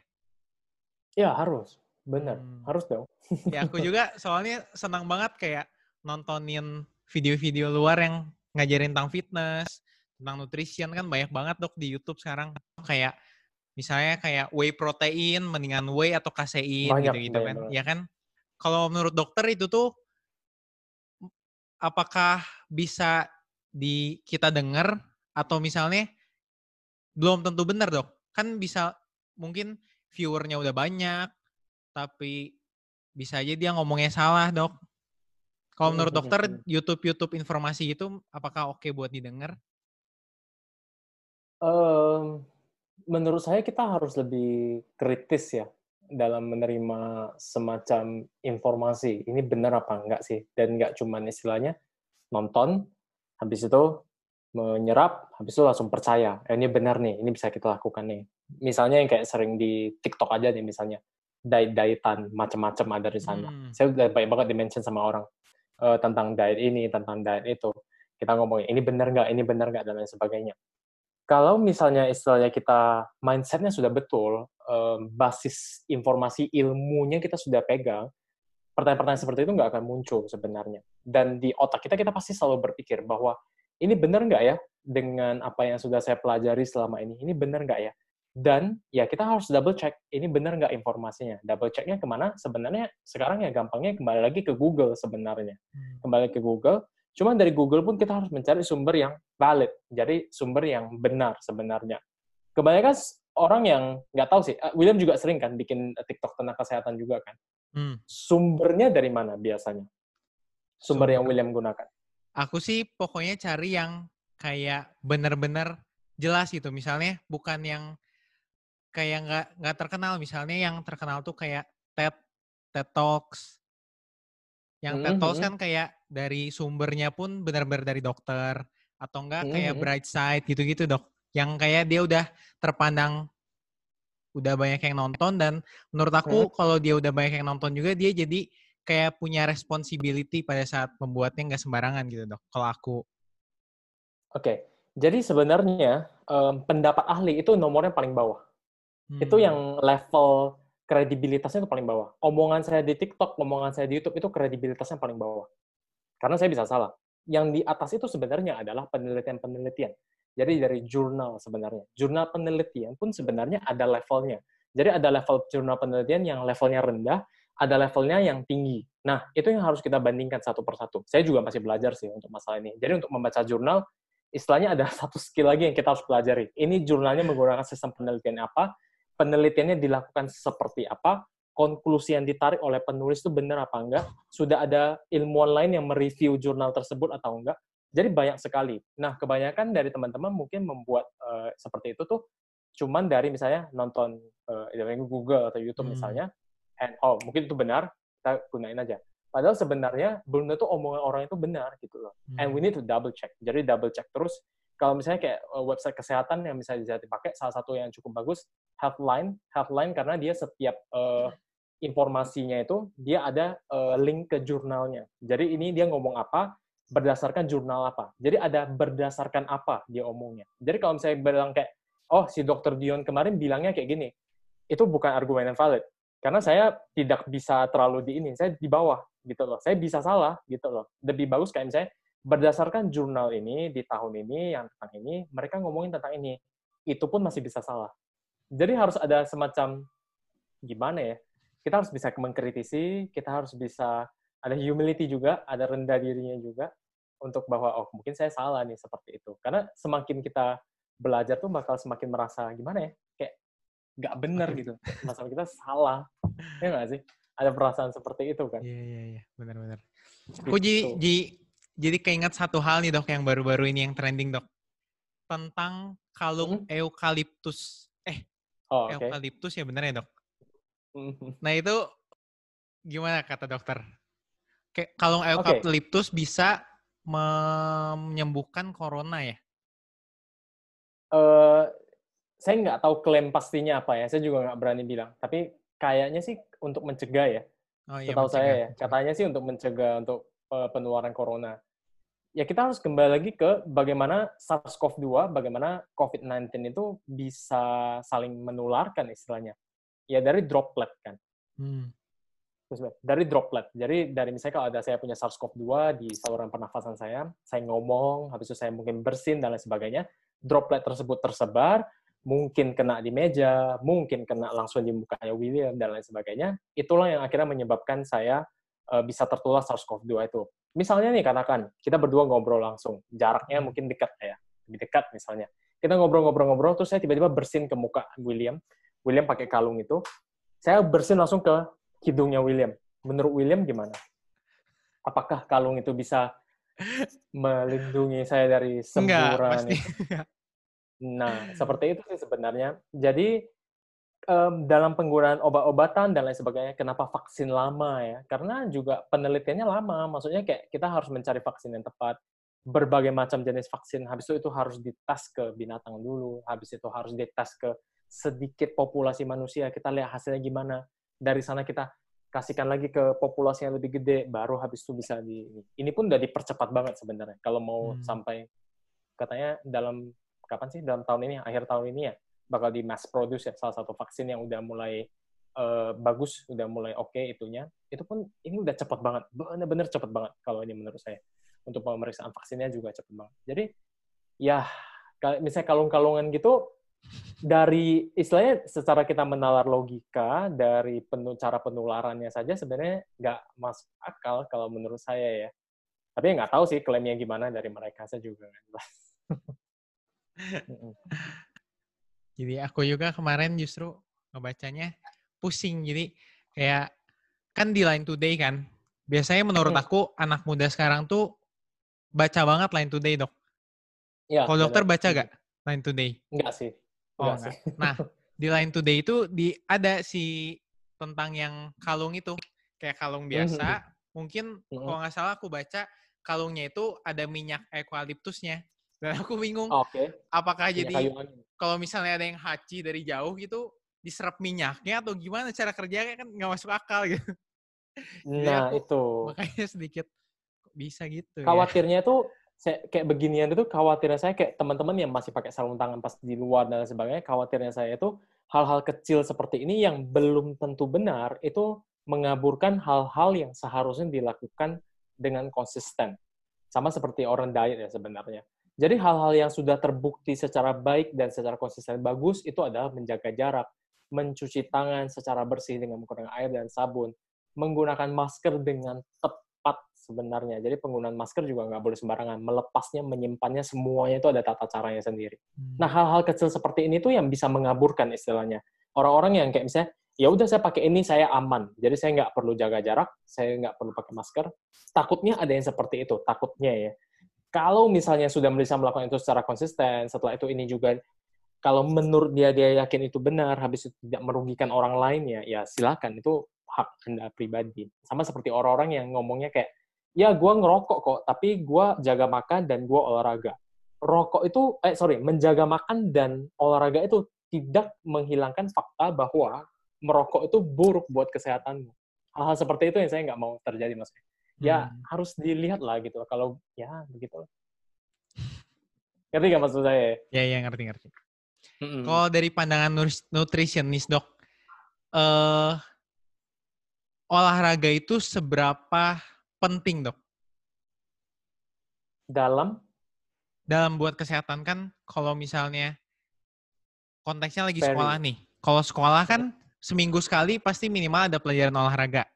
Ya harus, benar, hmm. harus dong. ya aku juga soalnya senang banget kayak nontonin video-video luar yang ngajarin tentang fitness, tentang nutrition kan banyak banget dok di YouTube sekarang kayak misalnya kayak whey protein mendingan whey atau kasein gitu-gitu kan ya kan kalau menurut dokter itu tuh apakah bisa di kita dengar atau misalnya belum tentu benar dok? Kan bisa mungkin viewernya udah banyak tapi bisa aja dia ngomongnya salah dok. Kalau hmm, menurut hmm, dokter hmm. YouTube YouTube informasi itu apakah oke buat didengar? Um, menurut saya kita harus lebih kritis ya dalam menerima semacam informasi. Ini benar apa enggak sih? Dan enggak cuma istilahnya nonton, habis itu menyerap, habis itu langsung percaya. Eh, ini benar nih, ini bisa kita lakukan nih. Misalnya yang kayak sering di TikTok aja nih misalnya, diet-dietan, macam-macam ada di sana. Hmm. Saya udah banyak banget dimention sama orang uh, tentang diet ini, tentang diet itu. Kita ngomongin, ini benar nggak, ini benar nggak, dan lain sebagainya kalau misalnya istilahnya kita mindsetnya sudah betul, um, basis informasi ilmunya kita sudah pegang, pertanyaan-pertanyaan seperti itu nggak akan muncul sebenarnya. Dan di otak kita kita pasti selalu berpikir bahwa ini benar nggak ya dengan apa yang sudah saya pelajari selama ini? Ini benar nggak ya? Dan ya kita harus double check ini benar nggak informasinya. Double checknya ke mana? Sebenarnya sekarang ya gampangnya kembali lagi ke Google sebenarnya. Hmm. Kembali ke Google, Cuma dari Google pun kita harus mencari sumber yang valid, jadi sumber yang benar sebenarnya. Kebanyakan orang yang nggak tahu sih, eh, William juga sering kan bikin TikTok tentang kesehatan juga kan. Hmm. Sumbernya dari mana biasanya? Sumber, Sumber yang William gunakan? Aku sih pokoknya cari yang kayak benar-benar jelas gitu. Misalnya bukan yang kayak nggak nggak terkenal. Misalnya yang terkenal tuh kayak TED, TED Talks, yang mm -hmm. TED kan kayak dari sumbernya pun benar-benar dari dokter atau enggak kayak mm -hmm. bright side gitu-gitu dok. Yang kayak dia udah terpandang udah banyak yang nonton dan menurut aku hmm. kalau dia udah banyak yang nonton juga dia jadi kayak punya responsibility pada saat membuatnya nggak sembarangan gitu dok. Kalau aku. Oke, okay. jadi sebenarnya um, pendapat ahli itu nomornya paling bawah. Hmm. Itu yang level kredibilitasnya itu paling bawah. Omongan saya di TikTok, omongan saya di YouTube itu kredibilitasnya paling bawah. Karena saya bisa salah. Yang di atas itu sebenarnya adalah penelitian-penelitian. Jadi dari jurnal sebenarnya. Jurnal penelitian pun sebenarnya ada levelnya. Jadi ada level jurnal penelitian yang levelnya rendah, ada levelnya yang tinggi. Nah, itu yang harus kita bandingkan satu persatu. Saya juga masih belajar sih untuk masalah ini. Jadi untuk membaca jurnal, istilahnya ada satu skill lagi yang kita harus pelajari. Ini jurnalnya menggunakan sistem penelitian apa, penelitiannya dilakukan seperti apa, konklusi yang ditarik oleh penulis itu benar apa enggak, sudah ada ilmuwan lain yang mereview jurnal tersebut atau enggak. Jadi banyak sekali. Nah, kebanyakan dari teman-teman mungkin membuat uh, seperti itu tuh cuman dari misalnya nonton uh, Google atau YouTube hmm. misalnya, and oh mungkin itu benar, kita gunain aja. Padahal sebenarnya belum tentu omongan orang itu benar gitu loh. Hmm. And we need to double check. Jadi double check terus. Kalau misalnya kayak eh, website kesehatan yang bisa dipakai, salah satu yang cukup bagus, Healthline. Healthline karena dia setiap uh, informasinya itu dia ada uh, link ke jurnalnya. Jadi ini dia ngomong apa berdasarkan jurnal apa. Jadi ada berdasarkan apa dia omongnya. Jadi kalau misalnya bilang kayak, oh si dokter Dion kemarin bilangnya kayak gini, itu bukan argumen yang valid karena saya tidak bisa terlalu di ini, saya di bawah gitu loh. Saya bisa salah gitu loh. Lebih bagus kayak misalnya berdasarkan jurnal ini di tahun ini yang tentang ini, mereka ngomongin tentang ini. Itu pun masih bisa salah. Jadi harus ada semacam gimana ya? Kita harus bisa mengkritisi, kita harus bisa ada humility juga, ada rendah dirinya juga untuk bahwa oh mungkin saya salah nih seperti itu. Karena semakin kita belajar tuh bakal semakin merasa gimana ya? nggak benar gitu masalah kita salah ya nggak sih ada perasaan seperti itu kan iya iya iya benar-benar aku jadi, gitu. jadi jadi keinget satu hal nih dok yang baru-baru ini yang trending dok tentang kalung hmm? eukaliptus eh oh, okay. eukaliptus ya benar ya dok. Nah itu gimana kata dokter kayak kalung eukaliptus okay. bisa menyembuhkan corona ya uh, saya nggak tahu klaim pastinya apa ya, saya juga nggak berani bilang. Tapi kayaknya sih untuk mencegah ya. Oh, iya, Setahu saya ya, katanya sih untuk mencegah untuk penularan corona. Ya kita harus kembali lagi ke bagaimana SARS-CoV-2, bagaimana COVID-19 itu bisa saling menularkan istilahnya. Ya dari droplet kan. Hmm. Dari droplet. Jadi dari misalnya kalau ada saya punya SARS-CoV-2 di saluran pernafasan saya, saya ngomong, habis itu saya mungkin bersin dan lain sebagainya, droplet tersebut tersebar, mungkin kena di meja, mungkin kena langsung di mukanya William dan lain sebagainya. Itulah yang akhirnya menyebabkan saya uh, bisa tertular SARS-CoV-2 itu. Misalnya nih katakan kita berdua ngobrol langsung, jaraknya mungkin dekat ya, lebih dekat misalnya. Kita ngobrol-ngobrol-ngobrol terus saya tiba-tiba bersin ke muka William. William pakai kalung itu. Saya bersin langsung ke hidungnya William. Menurut William gimana? Apakah kalung itu bisa melindungi saya dari semburan? Enggak, pasti. Nah, seperti itu sih sebenarnya. Jadi um, dalam penggunaan obat-obatan dan lain sebagainya, kenapa vaksin lama ya? Karena juga penelitiannya lama. Maksudnya kayak kita harus mencari vaksin yang tepat. Berbagai macam jenis vaksin. Habis itu itu harus dites ke binatang dulu. Habis itu harus dites ke sedikit populasi manusia. Kita lihat hasilnya gimana. Dari sana kita kasihkan lagi ke populasi yang lebih gede. Baru habis itu bisa di... Ini pun udah dipercepat banget sebenarnya. Kalau mau hmm. sampai katanya dalam kapan sih dalam tahun ini akhir tahun ini ya bakal di mass produce ya salah satu vaksin yang udah mulai uh, bagus udah mulai oke okay itunya itu pun ini udah cepat banget bener-bener cepat banget kalau ini menurut saya untuk pemeriksaan vaksinnya juga cepat banget jadi ya misalnya kalung-kalungan gitu dari istilahnya secara kita menalar logika dari penu, cara penularannya saja sebenarnya nggak masuk akal kalau menurut saya ya tapi nggak tahu sih klaimnya gimana dari mereka saya juga nggak jelas jadi aku juga kemarin justru ngebacanya pusing. Jadi kayak kan di Line Today kan. Biasanya menurut aku anak muda sekarang tuh baca banget Line Today, Dok. Ya, Kalau dokter baca gak Line Today? Enggak sih. Oh, enggak. Nah, di Line Today itu di ada si tentang yang kalung itu. Kayak kalung biasa. Mungkin kalau nggak salah aku baca kalungnya itu ada minyak eukaliptusnya. Dan aku bingung, okay. apakah Minyak jadi kalau misalnya ada yang haji dari jauh gitu, diserap minyaknya atau gimana cara kerjanya kan nggak masuk akal gitu. Nah aku, itu. Makanya sedikit bisa gitu. Ya. Khawatirnya ya. tuh saya, kayak beginian itu khawatirnya saya kayak teman-teman yang masih pakai sarung tangan pas di luar dan sebagainya, khawatirnya saya itu hal-hal kecil seperti ini yang belum tentu benar itu mengaburkan hal-hal yang seharusnya dilakukan dengan konsisten. Sama seperti orang diet ya sebenarnya. Jadi hal-hal yang sudah terbukti secara baik dan secara konsisten bagus itu adalah menjaga jarak, mencuci tangan secara bersih dengan menggunakan air dan sabun, menggunakan masker dengan tepat sebenarnya. Jadi penggunaan masker juga nggak boleh sembarangan. Melepasnya, menyimpannya, semuanya itu ada tata caranya sendiri. Hmm. Nah, hal-hal kecil seperti ini tuh yang bisa mengaburkan istilahnya. Orang-orang yang kayak misalnya, ya udah saya pakai ini, saya aman. Jadi saya nggak perlu jaga jarak, saya nggak perlu pakai masker. Takutnya ada yang seperti itu, takutnya ya. Kalau misalnya sudah bisa melakukan itu secara konsisten, setelah itu ini juga kalau menurut dia dia yakin itu benar, habis itu tidak merugikan orang lain ya, ya silakan itu hak anda pribadi. Sama seperti orang-orang yang ngomongnya kayak, ya gue ngerokok kok, tapi gue jaga makan dan gue olahraga. Rokok itu, eh sorry, menjaga makan dan olahraga itu tidak menghilangkan fakta bahwa merokok itu buruk buat kesehatanmu. Hal-hal seperti itu yang saya nggak mau terjadi maksudnya. Ya Hmm. harus dilihat lah gitu. Kalau ya begitu. Ngerti nggak maksud saya? Ya, ya ngerti-ngerti. Mm-mm. Kalau dari pandangan nutritionist dok, eh olahraga itu seberapa penting dok Dalam dalam buat kesehatan kan? Kalau misalnya konteksnya lagi Very. sekolah nih, kalau sekolah kan seminggu sekali pasti minimal ada pelajaran olahraga.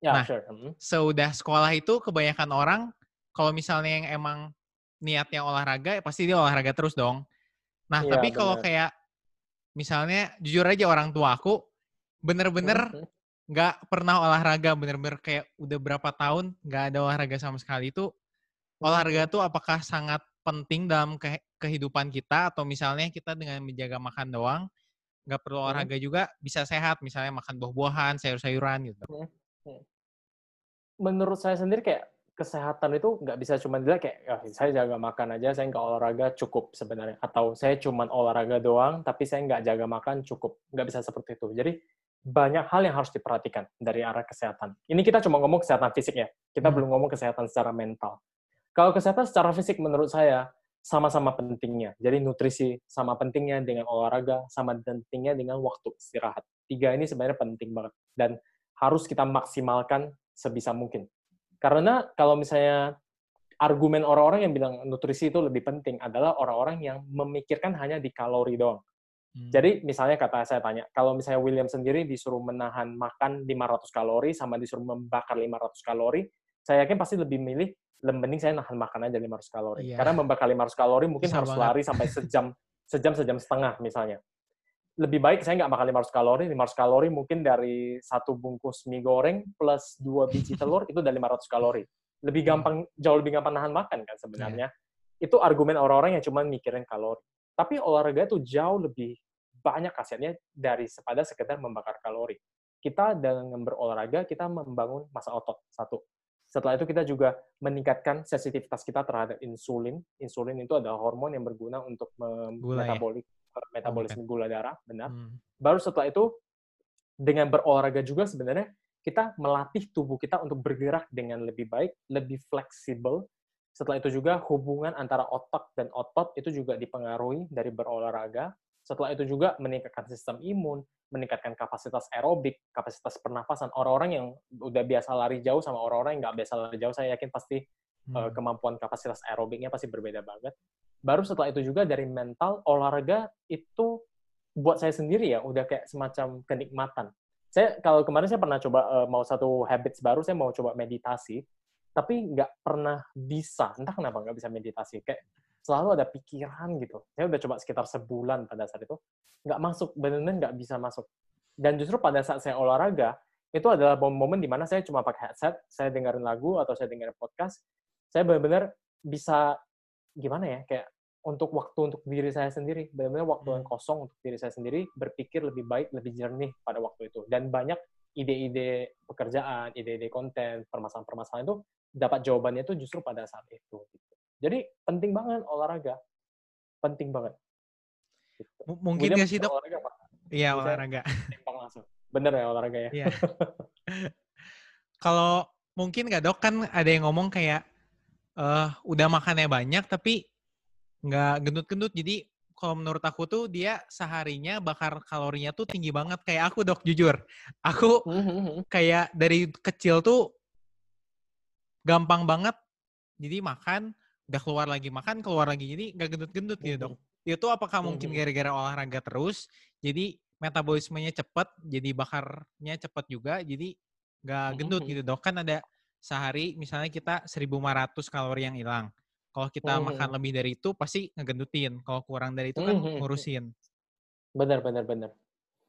ya Nah, sure. Mm. Seudah sekolah itu kebanyakan orang kalau misalnya yang emang niatnya olahraga, ya pasti dia olahraga terus dong. Nah, Iya, tapi kalau kayak misalnya jujur aja orang tua aku bener-bener Mhm. Nggak pernah olahraga bener-bener kayak udah berapa tahun nggak ada olahraga sama sekali. Itu olahraga tuh apakah sangat penting dalam ke- kehidupan kita atau misalnya kita dengan menjaga makan doang nggak perlu Hmm. olahraga juga bisa sehat misalnya makan buah-buahan sayur-sayuran gitu. Menurut saya sendiri kayak kesehatan itu nggak bisa cuma dilihat kayak "Ya, saya jaga makan aja saya nggak olahraga cukup sebenarnya. Atau saya cuma olahraga doang tapi saya nggak jaga makan cukup. Nggak bisa seperti itu. Jadi banyak hal yang harus diperhatikan dari arah kesehatan ini kita cuma ngomong kesehatan fisik ya kita Hmm. belum ngomong kesehatan secara mental kalau kesehatan secara fisik menurut saya sama-sama pentingnya jadi nutrisi sama pentingnya dengan olahraga sama pentingnya dengan waktu istirahat tiga ini sebenarnya penting banget dan harus kita maksimalkan sebisa mungkin. Karena kalau misalnya argumen orang-orang yang bilang nutrisi itu lebih penting adalah orang-orang yang memikirkan hanya di kalori doang. Hmm. Jadi misalnya kata saya tanya, kalau misalnya William sendiri disuruh menahan makan 500 kalori sama disuruh membakar 500 kalori, saya yakin pasti lebih milih mending saya nahan makan aja 500 kalori. Iya. Karena membakar 500 kalori mungkin Susah harus banget. lari sampai sejam, sejam, sejam setengah misalnya. Lebih baik saya nggak makan 500 kalori, 500 kalori mungkin dari satu bungkus mie goreng plus dua biji telur itu udah 500 kalori. Lebih Hmm. gampang, jauh lebih gampang nahan makan kan sebenarnya. Itu argumen orang-orang yang cuma mikirin kalori. Tapi olahraga itu jauh lebih banyak khasiatnya dari pada sekedar membakar kalori. Kita dengan berolahraga, kita membangun masa otot, satu. Setelah itu kita juga meningkatkan sensitivitas kita terhadap insulin. Insulin itu adalah hormon yang berguna untuk ya? metabolik, metabolisme gula darah, benar. Hmm. Baru setelah itu, dengan berolahraga juga sebenarnya kita melatih tubuh kita untuk bergerak dengan lebih baik, lebih fleksibel. Setelah itu juga hubungan antara otak dan otot itu juga dipengaruhi dari berolahraga. Setelah itu juga meningkatkan sistem imun, meningkatkan kapasitas aerobik, kapasitas pernafasan. Orang-orang yang udah biasa lari jauh sama orang-orang yang nggak biasa lari jauh, saya yakin pasti Hmm. eh, kemampuan kapasitas aerobiknya pasti berbeda banget. Baru setelah itu juga dari mental, olahraga itu buat saya sendiri ya udah kayak semacam kenikmatan. Saya kalau kemarin saya pernah coba eh, mau satu habits baru, saya mau coba meditasi, tapi nggak pernah bisa. Entah kenapa nggak bisa meditasi. Kayak selalu ada pikiran gitu. Saya udah coba sekitar sebulan pada saat itu, nggak masuk, benar-benar nggak bisa masuk. Dan justru pada saat saya olahraga, itu adalah momen-momen di mana saya cuma pakai headset, saya dengerin lagu atau saya dengerin podcast, saya benar-benar bisa gimana ya kayak untuk waktu untuk diri saya sendiri benar-benar waktu yang Hmm. kosong untuk diri saya sendiri berpikir lebih baik lebih jernih pada waktu itu dan banyak ide-ide pekerjaan ide-ide konten permasalahan-permasalahan itu dapat jawabannya itu justru pada saat itu gitu. Jadi penting banget olahraga penting banget gitu. M- mungkin nggak sih dok olahraga iya olahraga langsung bener ya olahraga ya Iya. Kalau mungkin nggak dok kan ada yang ngomong kayak eh udah makannya banyak tapi nggak gendut-gendut. Jadi kalau menurut aku tuh dia seharinya bakar kalorinya tuh tinggi banget kayak aku dok jujur. Aku kayak dari kecil tuh gampang banget. Jadi makan udah keluar lagi makan keluar lagi jadi nggak gendut-gendut gitu dok. Itu apakah mungkin Mhm. gara-gara olahraga terus jadi metabolismenya cepet jadi bakarnya cepet juga jadi nggak gendut gitu dok. Kan ada sehari misalnya kita 1.500 kalori yang hilang. Kalau kita makan lebih dari itu pasti ngegendutin. Kalau kurang dari itu kan ngurusin. Benar, benar, benar.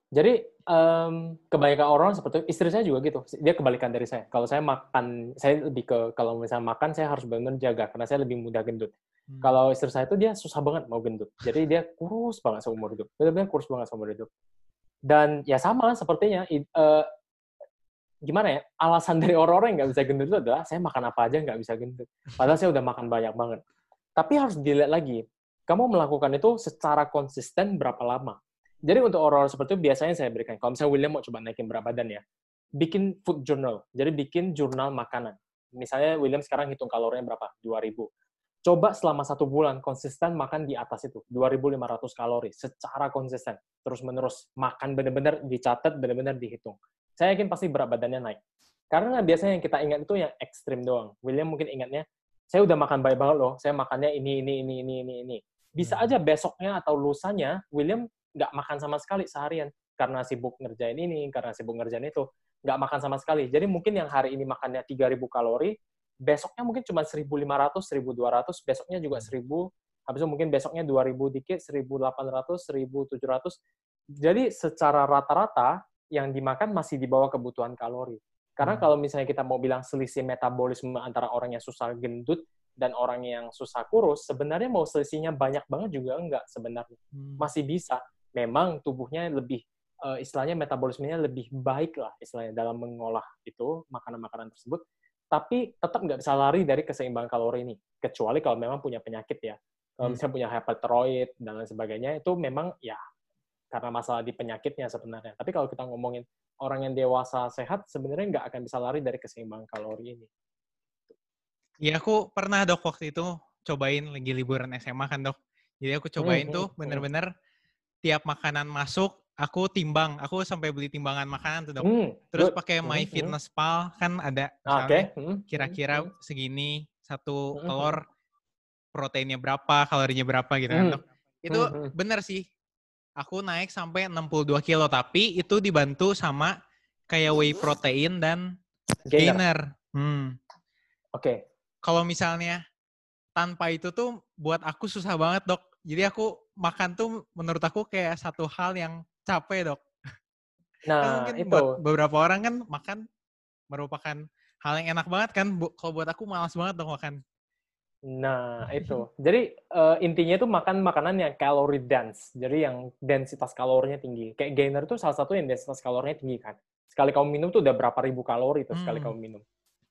Jadi um, kebanyakan orang seperti istri saya juga gitu. Dia kebalikan dari saya. Kalau saya makan, saya lebih ke kalau misalnya makan saya harus benar-benar jaga karena saya lebih mudah gendut. Hmm. Kalau istri saya itu dia susah banget mau gendut. Jadi dia kurus banget seumur hidup. Benar-benar kurus banget seumur hidup. Dan ya sama sepertinya uh, gimana ya alasan dari orang-orang yang nggak bisa gendut itu adalah saya makan apa aja nggak bisa gendut. Padahal saya udah makan banyak banget. Tapi harus dilihat lagi, kamu melakukan itu secara konsisten berapa lama? Jadi untuk orang-orang seperti itu biasanya saya berikan. Kalau misalnya William mau coba naikin berat badan ya, bikin food journal. Jadi bikin jurnal makanan. Misalnya William sekarang hitung kalorinya berapa? 2000. Coba selama satu bulan konsisten makan di atas itu, 2.500 kalori secara konsisten. Terus-menerus makan benar-benar dicatat, benar-benar dihitung. Saya yakin pasti berat badannya naik. Karena biasanya yang kita ingat itu yang ekstrim doang. William mungkin ingatnya, saya udah makan baik banget loh, saya makannya ini, ini, ini, ini, ini, ini. Bisa hmm. aja besoknya atau lusanya, William nggak makan sama sekali seharian karena sibuk ngerjain ini, karena sibuk ngerjain itu, nggak makan sama sekali. Jadi mungkin yang hari ini makannya 3.000 kalori, besoknya mungkin cuma 1.500, 1.200, besoknya juga 1.000, habis itu mungkin besoknya 2.000 dikit, 1.800, 1.700. Jadi secara rata-rata yang dimakan masih di bawah kebutuhan kalori. Karena hmm. kalau misalnya kita mau bilang selisih metabolisme antara orang yang susah gendut dan orang yang susah kurus, sebenarnya mau selisihnya banyak banget juga enggak sebenarnya. Hmm. Masih bisa memang tubuhnya lebih uh, istilahnya metabolismenya lebih baik lah istilahnya dalam mengolah itu makanan-makanan tersebut tapi tetap nggak bisa lari dari keseimbangan kalori ini kecuali kalau memang punya penyakit ya kalau hmm. misalnya punya hyperthyroid dan lain sebagainya itu memang ya karena masalah di penyakitnya sebenarnya tapi kalau kita ngomongin orang yang dewasa sehat sebenarnya nggak akan bisa lari dari keseimbangan kalori ini Iya, aku pernah dok waktu itu cobain lagi liburan SMA kan dok. Jadi aku cobain hmm, tuh hmm, hmm. Tiap makanan masuk aku timbang. Aku sampai beli timbangan makanan tuh dok. Hmm, terus pakai My hmm, Fitness Pal kan ada okay. Hmm, kira-kira hmm, segini satu telur proteinnya berapa kalorinya berapa gitu kan dok. Itu hmm, bener sih aku naik sampai 62 kilo tapi itu dibantu sama kayak whey protein dan gainer, gainer. Hmm. oke. Okay. kalau misalnya tanpa itu tuh buat aku susah banget dok jadi aku makan tuh menurut aku kayak satu hal yang capek dok. Kan nah kan mungkin itu. buat beberapa orang kan makan merupakan hal yang enak banget kan. Kalau buat aku malas banget dok makan. Nah itu. Jadi uh, intinya itu makan makanan yang calorie dense. Jadi yang densitas kalorinya tinggi. Kayak gainer itu salah satu yang densitas kalorinya tinggi kan. Sekali kamu minum tuh udah berapa ribu kalori tuh hmm. sekali kamu minum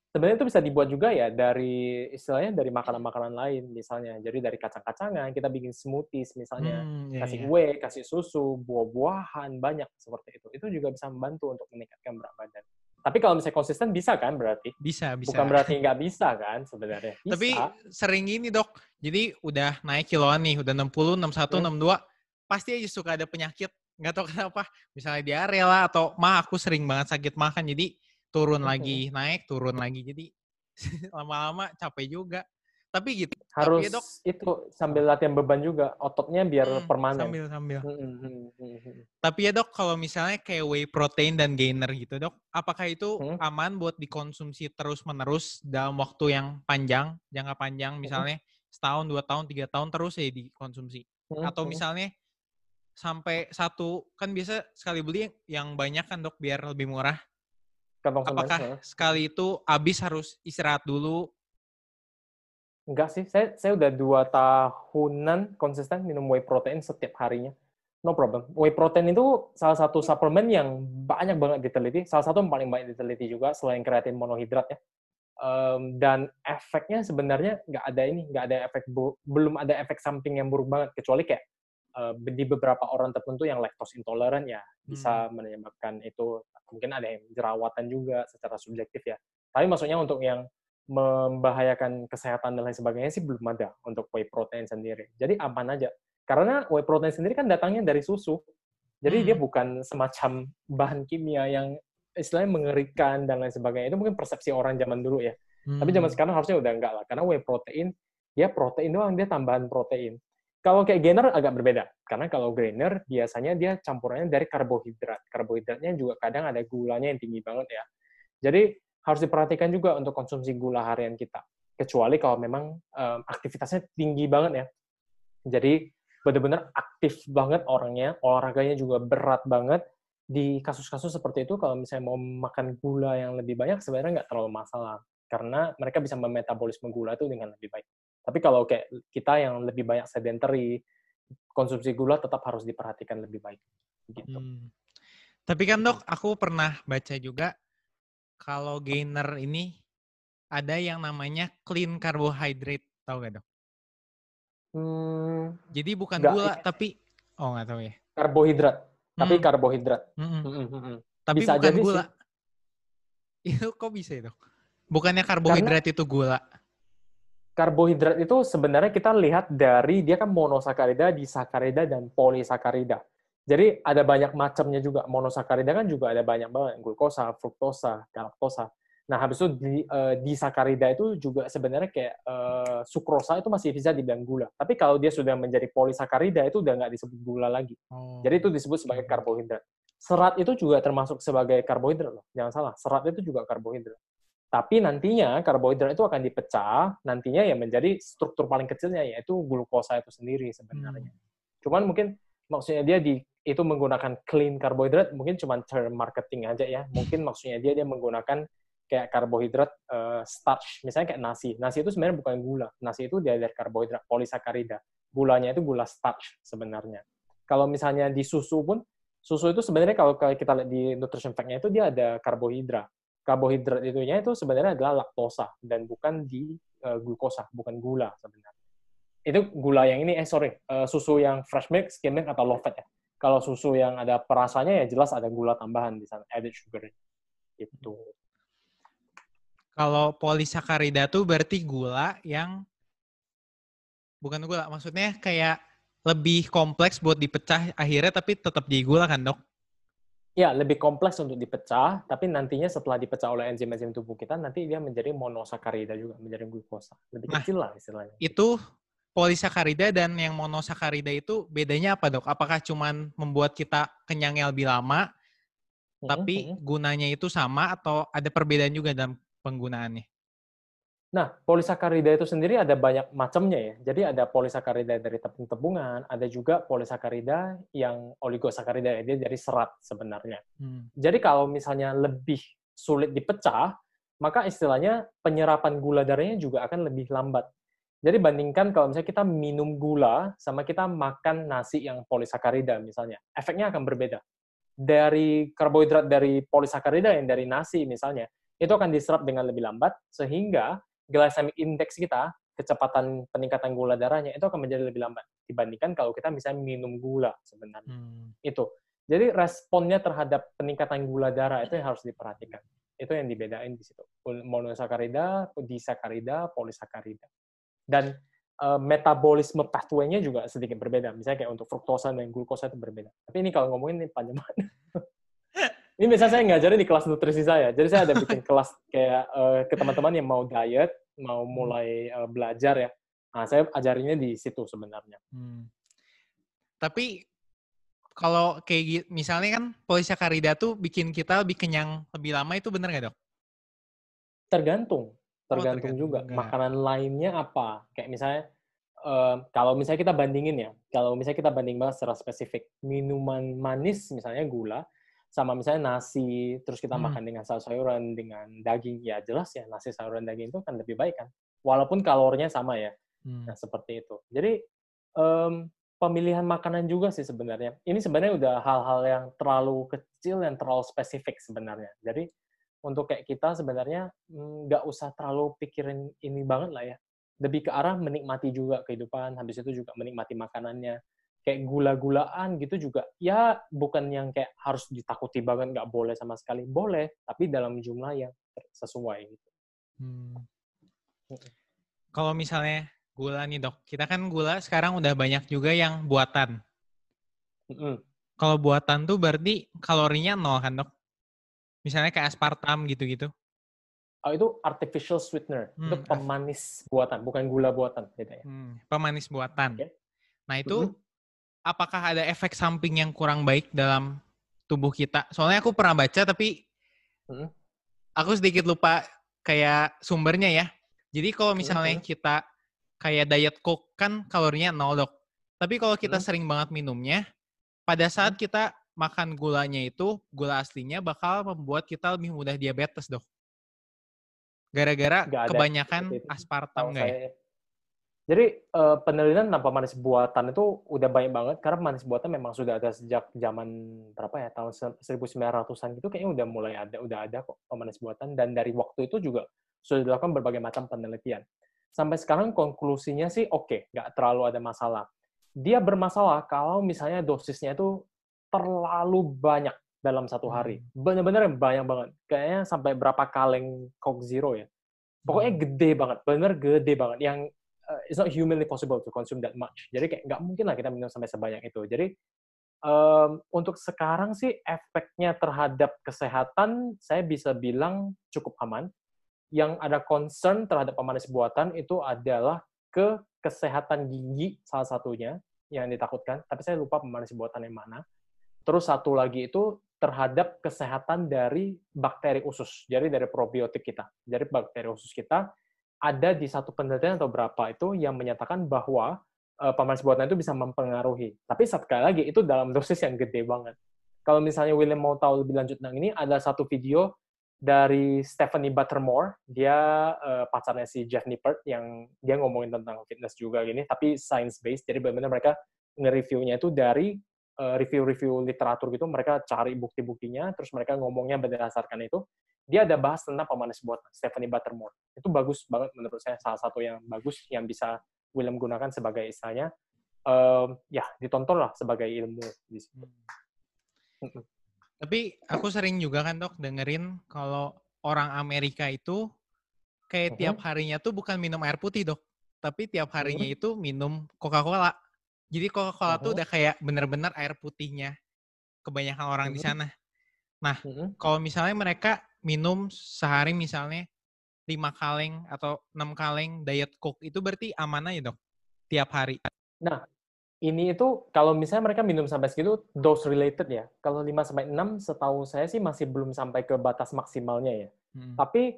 sebenarnya itu bisa dibuat juga ya dari istilahnya dari makanan-makanan lain misalnya. Jadi dari kacang-kacangan kita bikin smoothies misalnya, hmm, yeah, kasih yeah. kue, kasih susu, buah-buahan banyak seperti itu. Itu juga bisa membantu untuk meningkatkan berat badan. Tapi kalau misalnya konsisten bisa kan berarti? Bisa, bisa. Bukan berarti nggak bisa kan sebenarnya. Bisa. Tapi sering ini dok, jadi udah naik kiloan nih, udah 60, 61, hmm. 62, pasti aja suka ada penyakit. Nggak tahu kenapa, misalnya diare lah, atau mah aku sering banget sakit makan, jadi turun lagi, naik, turun lagi. Jadi lama-lama capek juga. Tapi gitu. Harus tapi, dok, itu sambil latihan beban juga, ototnya biar hmm, permanen. Sambil sambil. Hmm, hmm, hmm, hmm, Tapi ya dok, kalau misalnya kayak whey protein dan gainer gitu dok, apakah itu hmm? aman buat dikonsumsi terus menerus dalam waktu yang panjang, jangka panjang, misalnya hmm. setahun, dua tahun, tiga tahun terus ya dikonsumsi? Hmm. Atau misalnya sampai satu kan biasa sekali beli yang banyak kan dok biar lebih murah Kantong Apakah sekali itu habis harus istirahat dulu? Enggak sih, saya saya udah dua tahunan konsisten minum whey protein setiap harinya. No problem. Whey protein itu salah satu suplemen yang banyak banget diteliti. Salah satu yang paling banyak diteliti juga selain kreatin monohidrat ya. Um, dan efeknya sebenarnya nggak ada ini, nggak ada efek belum ada efek samping yang buruk banget kecuali kayak uh, di beberapa orang tertentu yang lactose intoleran ya bisa hmm. menyebabkan itu mungkin ada yang jerawatan juga secara subjektif ya. Tapi maksudnya untuk yang membahayakan kesehatan dan lain sebagainya sih belum ada untuk whey protein sendiri. Jadi aman aja. Karena whey protein sendiri kan datangnya dari susu. Jadi hmm. dia bukan semacam bahan kimia yang istilahnya mengerikan dan lain sebagainya. Itu mungkin persepsi orang zaman dulu ya. Hmm. Tapi zaman hmm. sekarang harusnya udah enggak lah. Karena whey protein, dia protein doang, dia tambahan protein. Kalau kayak gainer agak berbeda, karena kalau gainer biasanya dia campurannya dari karbohidrat. Karbohidratnya juga kadang ada gulanya yang tinggi banget ya. Jadi harus diperhatikan juga untuk konsumsi gula harian kita. Kecuali kalau memang um, aktivitasnya tinggi banget ya. Jadi benar-benar aktif banget orangnya, olahraganya juga berat banget. Di kasus-kasus seperti itu, kalau misalnya mau makan gula yang lebih banyak, sebenarnya nggak terlalu masalah. Karena mereka bisa memetabolisme gula itu dengan lebih baik. Tapi kalau kayak kita yang lebih banyak sedentary, konsumsi gula tetap harus diperhatikan lebih baik. Gitu. Hmm. Tapi kan dok, aku pernah baca juga kalau gainer ini ada yang namanya clean carbohydrate, tahu gak dok? Hmm, Jadi bukan gak, gula, tapi oh nggak tahu ya. Karbohidrat, hmm. tapi karbohidrat. Hmm. Hmm, hmm, hmm. Tapi bisa bukan gula. Sih. Itu kok bisa itu? Bukannya karbohidrat Karena, itu gula? Karbohidrat itu sebenarnya kita lihat dari dia kan monosakarida, disakarida, dan polisakarida. Jadi ada banyak macamnya juga. Monosakarida kan juga ada banyak banget. Glukosa, fruktosa, galaktosa. Nah, habis itu di, uh, disakarida itu juga sebenarnya kayak uh, sukrosa itu masih bisa dibilang gula. Tapi kalau dia sudah menjadi polisakarida itu udah nggak disebut gula lagi. Oh. Jadi itu disebut sebagai karbohidrat. Serat itu juga termasuk sebagai karbohidrat loh. Jangan salah, serat itu juga karbohidrat. Tapi nantinya karbohidrat itu akan dipecah, nantinya yang menjadi struktur paling kecilnya yaitu glukosa itu sendiri sebenarnya. Hmm. Cuman mungkin maksudnya dia di itu menggunakan clean karbohidrat mungkin cuma term marketing aja ya. Mungkin maksudnya dia dia menggunakan kayak karbohidrat uh, starch, misalnya kayak nasi. Nasi itu sebenarnya bukan gula. Nasi itu dia dari karbohidrat polisakarida. Gulanya itu gula starch sebenarnya. Kalau misalnya di susu pun, susu itu sebenarnya kalau kita lihat di nutrition fact-nya itu dia ada karbohidrat. Karbohidrat itunya itu sebenarnya adalah laktosa dan bukan di uh, glukosa, bukan gula sebenarnya. Itu gula yang ini, eh sorry, uh, susu yang fresh milk, skim milk, atau low fat ya. Kalau susu yang ada perasanya ya jelas ada gula tambahan di sana, added sugar. Itu. Kalau polisakarida tuh berarti gula yang bukan gula, maksudnya kayak lebih kompleks buat dipecah akhirnya tapi tetap jadi gula kan, Dok? Ya, lebih kompleks untuk dipecah, tapi nantinya setelah dipecah oleh enzim-enzim tubuh kita, nanti dia menjadi monosakarida juga, menjadi glukosa. Lebih nah, kecil lah istilahnya. Itu polisakarida dan yang monosakarida itu bedanya apa, Dok? Apakah cuman membuat kita kenyang lebih lama, tapi gunanya itu sama atau ada perbedaan juga dalam penggunaannya? Nah, polisakarida itu sendiri ada banyak macamnya ya. Jadi ada polisakarida dari tepung-tepungan, ada juga polisakarida yang oligosakarida, dia dari serat sebenarnya. Hmm. Jadi kalau misalnya lebih sulit dipecah, maka istilahnya penyerapan gula darahnya juga akan lebih lambat. Jadi bandingkan kalau misalnya kita minum gula sama kita makan nasi yang polisakarida misalnya, efeknya akan berbeda. Dari karbohidrat dari polisakarida yang dari nasi misalnya, itu akan diserap dengan lebih lambat sehingga glycemic index kita kecepatan peningkatan gula darahnya itu akan menjadi lebih lambat dibandingkan kalau kita misalnya minum gula sebenarnya. Hmm. itu. Jadi responnya terhadap peningkatan gula darah itu yang harus diperhatikan. Itu yang dibedain di situ. Monosakarida disakarida polisakarida. Dan uh, metabolisme pathway-nya juga sedikit berbeda. Misalnya kayak untuk fruktosa dan glukosa itu berbeda. Tapi ini kalau ngomongin ini panjang banget Ini biasanya saya ngajarin di kelas nutrisi saya. Jadi saya ada bikin kelas kayak uh, ke teman-teman yang mau diet, mau hmm. mulai uh, belajar ya. Nah, saya ajarinnya di situ sebenarnya. Hmm. Tapi kalau kayak misalnya kan polisakarida tuh bikin kita lebih kenyang lebih lama itu benar nggak dok? Tergantung, tergantung, oh, tergantung juga. Enggak. Makanan lainnya apa? Kayak misalnya uh, kalau misalnya kita bandingin ya, kalau misalnya kita banding banget secara spesifik, minuman manis misalnya gula, sama misalnya nasi terus kita hmm. makan dengan sayur-sayuran dengan daging ya jelas ya nasi sayuran daging itu kan lebih baik kan. Walaupun kalorinya sama ya. Hmm. nah seperti itu. Jadi um, pemilihan makanan juga sih sebenarnya. Ini sebenarnya udah hal-hal yang terlalu kecil yang terlalu spesifik sebenarnya. Jadi untuk kayak kita sebenarnya mm, nggak usah terlalu pikirin ini banget lah ya. Lebih ke arah menikmati juga kehidupan habis itu juga menikmati makanannya kayak gula-gulaan gitu juga ya bukan yang kayak harus ditakuti banget nggak boleh sama sekali boleh tapi dalam jumlah yang sesuai gitu. Hmm. Kalau misalnya gula nih dok, kita kan gula sekarang udah banyak juga yang buatan. Hmm. Kalau buatan tuh berarti kalorinya nol kan dok? Misalnya kayak aspartam gitu-gitu. Oh, itu artificial sweetener, hmm. itu pemanis buatan, bukan gula buatan, gitu ya. Hmm, pemanis buatan. Okay. Nah itu -hmm apakah ada efek samping yang kurang baik dalam tubuh kita? Soalnya aku pernah baca tapi hmm? aku sedikit lupa kayak sumbernya ya. Jadi kalau misalnya Hmm. kita kayak diet coke kan kalorinya nol dok. Tapi kalau kita Hmm. sering banget minumnya, pada saat kita makan gulanya itu, gula aslinya bakal membuat kita lebih mudah diabetes dok. Gara-gara kebanyakan aspartam nggak ya? Jadi eh, penelitian tanpa manis buatan itu udah banyak banget karena manis buatan memang sudah ada sejak zaman berapa ya tahun se- 1900-an gitu kayaknya udah mulai ada udah ada kok pemanis buatan dan dari waktu itu juga sudah dilakukan berbagai macam penelitian. Sampai sekarang konklusinya sih oke, nggak terlalu ada masalah. Dia bermasalah kalau misalnya dosisnya itu terlalu banyak dalam satu hari. Bener-bener banyak banget. Kayaknya sampai berapa kaleng Coke Zero ya. Pokoknya gede banget, bener gede banget. Yang uh, it's not humanly possible to consume that much. Jadi kayak nggak mungkin lah kita minum sampai sebanyak itu. Jadi um, untuk sekarang sih efeknya terhadap kesehatan saya bisa bilang cukup aman. Yang ada concern terhadap pemanis buatan itu adalah ke kesehatan gigi salah satunya yang ditakutkan. Tapi saya lupa pemanis buatan yang mana. Terus satu lagi itu terhadap kesehatan dari bakteri usus. Jadi dari probiotik kita. Dari bakteri usus kita ada di satu penelitian atau berapa itu yang menyatakan bahwa uh, pemanis buatan itu bisa mempengaruhi. Tapi sekali lagi itu dalam dosis yang gede banget. Kalau misalnya William mau tahu lebih lanjut tentang ini, ada satu video dari Stephanie Buttermore, dia uh, pacarnya si Jeff Nippert yang dia ngomongin tentang fitness juga gini, tapi science based. Jadi benar-benar mereka nge-reviewnya itu dari review-review literatur gitu, mereka cari bukti-buktinya, terus mereka ngomongnya berdasarkan itu. Dia ada bahas tentang pemanis buatan Stephanie Buttermore. Itu bagus banget menurut saya, salah satu yang bagus yang bisa William gunakan sebagai istilahnya, um, ya ditonton lah sebagai ilmu di situ. Mm-mm. Tapi aku sering juga kan dok dengerin kalau orang Amerika itu kayak Mhm. tiap harinya tuh bukan minum air putih dok, tapi tiap harinya Mhm. itu minum Coca-Cola. Jadi Coca-Cola tuh Mhm. udah kayak bener-bener air putihnya kebanyakan orang di Mhm. sana. Nah, Mm-mm. kalau misalnya mereka minum sehari misalnya lima kaleng atau enam kaleng diet coke itu berarti aman aja dok tiap hari. Nah, ini itu kalau misalnya mereka minum sampai segitu dose related ya. Kalau 5 sampai 6 setahu saya sih masih belum sampai ke batas maksimalnya ya. Hmm. Tapi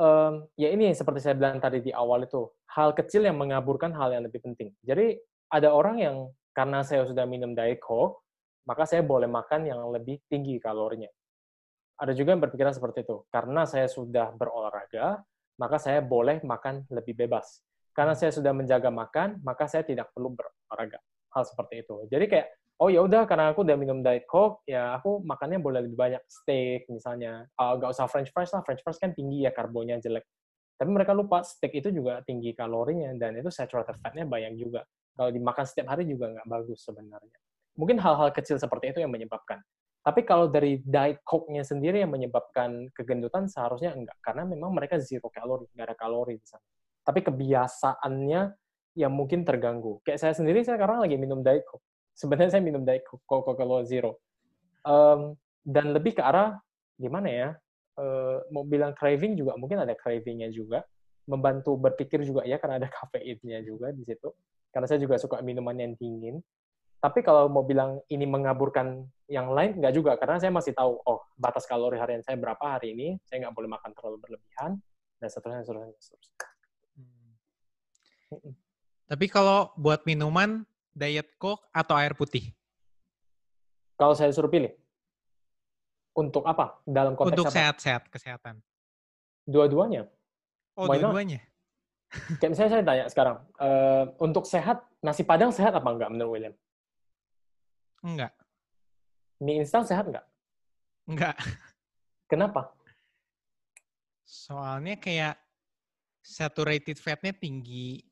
em, ya ini seperti saya bilang tadi di awal itu, hal kecil yang mengaburkan hal yang lebih penting. Jadi ada orang yang karena saya sudah minum Diet Coke, maka saya boleh makan yang lebih tinggi kalorinya. Ada juga yang berpikiran seperti itu. Karena saya sudah berolahraga, maka saya boleh makan lebih bebas. Karena saya sudah menjaga makan, maka saya tidak perlu berolahraga. Hal seperti itu. Jadi kayak, oh ya udah karena aku udah minum diet coke, ya aku makannya boleh lebih banyak steak misalnya. Uh, gak usah french fries lah, french fries kan tinggi ya karbonya jelek. Tapi mereka lupa steak itu juga tinggi kalorinya dan itu saturated fat-nya banyak juga. Kalau dimakan setiap hari juga nggak bagus sebenarnya. Mungkin hal-hal kecil seperti itu yang menyebabkan. Tapi kalau dari diet coke-nya sendiri yang menyebabkan kegendutan seharusnya enggak. Karena memang mereka zero kalori, nggak ada kalori di sana. Tapi kebiasaannya yang mungkin terganggu. Kayak saya sendiri, saya sekarang lagi minum diet coke. Sebenarnya saya minum diet coke, Coca-Cola Zero. Um, dan lebih ke arah, gimana ya, uh, mau bilang craving juga, mungkin ada cravingnya juga. Membantu berpikir juga ya, karena ada kafeinnya juga di situ. Karena saya juga suka minuman yang dingin. Tapi kalau mau bilang ini mengaburkan yang lain, nggak juga. Karena saya masih tahu, oh, batas kalori harian saya berapa hari ini, saya nggak boleh makan terlalu berlebihan, dan seterusnya, seterusnya, seterusnya. Hmm. Tapi kalau buat minuman, diet coke atau air putih? Kalau saya suruh pilih, untuk apa? Dalam konteks Untuk sehat-sehat, kesehatan. Dua-duanya. Oh, dua-duanya? Kayak misalnya saya tanya sekarang, eh, untuk sehat, nasi padang sehat apa enggak menurut William? Enggak. Mie instan sehat enggak? Enggak. Kenapa? Soalnya kayak saturated fat-nya tinggi.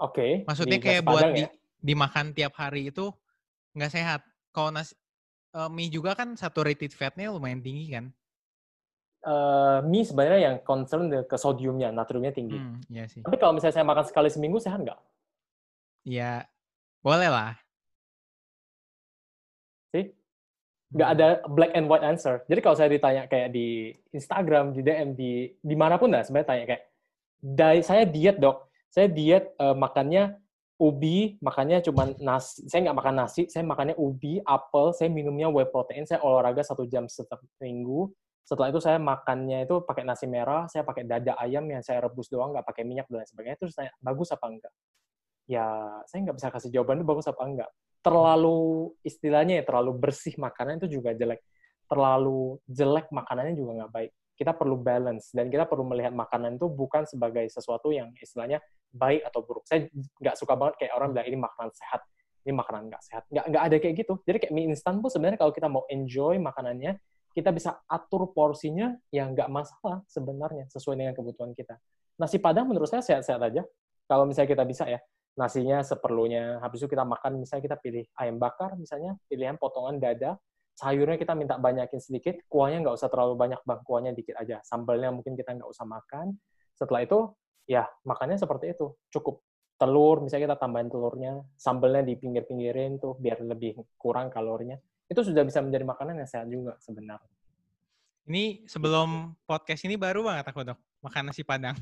Oke. Maksudnya di kayak buat padang di, ya. dimakan tiap hari itu nggak sehat. Kalau nasi eh, mie juga kan saturated fat-nya lumayan tinggi kan? Eh, mie sebenarnya yang concern ke sodiumnya, natriumnya tinggi. Hmm, iya sih. Tapi kalau misalnya saya makan sekali seminggu, sehat nggak? Ya, boleh lah. Sih? Nggak Hmm. ada black and white answer. Jadi kalau saya ditanya kayak di Instagram, di DM, di di mana pun lah sebenarnya tanya kayak, "Dai- saya diet dok, saya diet eh, makannya ubi, makannya cuma nasi, saya nggak makan nasi, saya makannya ubi, apel, saya minumnya whey protein, saya olahraga satu jam setiap minggu, Setelah itu saya makannya itu pakai nasi merah, saya pakai dada ayam yang saya rebus doang, nggak pakai minyak dan lain sebagainya. Terus saya, bagus apa enggak? Ya, saya nggak bisa kasih jawaban itu bagus apa enggak. Terlalu, istilahnya ya, terlalu bersih makanan itu juga jelek. Terlalu jelek makanannya juga nggak baik. Kita perlu balance, dan kita perlu melihat makanan itu bukan sebagai sesuatu yang istilahnya baik atau buruk. Saya nggak suka banget kayak orang bilang ini makanan sehat, ini makanan nggak sehat. Nggak, nggak ada kayak gitu. Jadi kayak mie instan pun sebenarnya kalau kita mau enjoy makanannya, kita bisa atur porsinya yang nggak masalah sebenarnya sesuai dengan kebutuhan kita. Nasi padang menurut saya sehat-sehat aja. Kalau misalnya kita bisa ya, nasinya seperlunya. Habis itu kita makan, misalnya kita pilih ayam bakar, misalnya pilihan potongan dada, sayurnya kita minta banyakin sedikit, kuahnya nggak usah terlalu banyak bang, kuahnya dikit aja. Sambalnya mungkin kita nggak usah makan. Setelah itu, ya makannya seperti itu, cukup. Telur, misalnya kita tambahin telurnya, sambalnya di pinggir-pinggirin tuh biar lebih kurang kalorinya itu sudah bisa menjadi makanan yang sehat juga sebenarnya. Ini sebelum podcast ini baru banget aku dok makan nasi padang.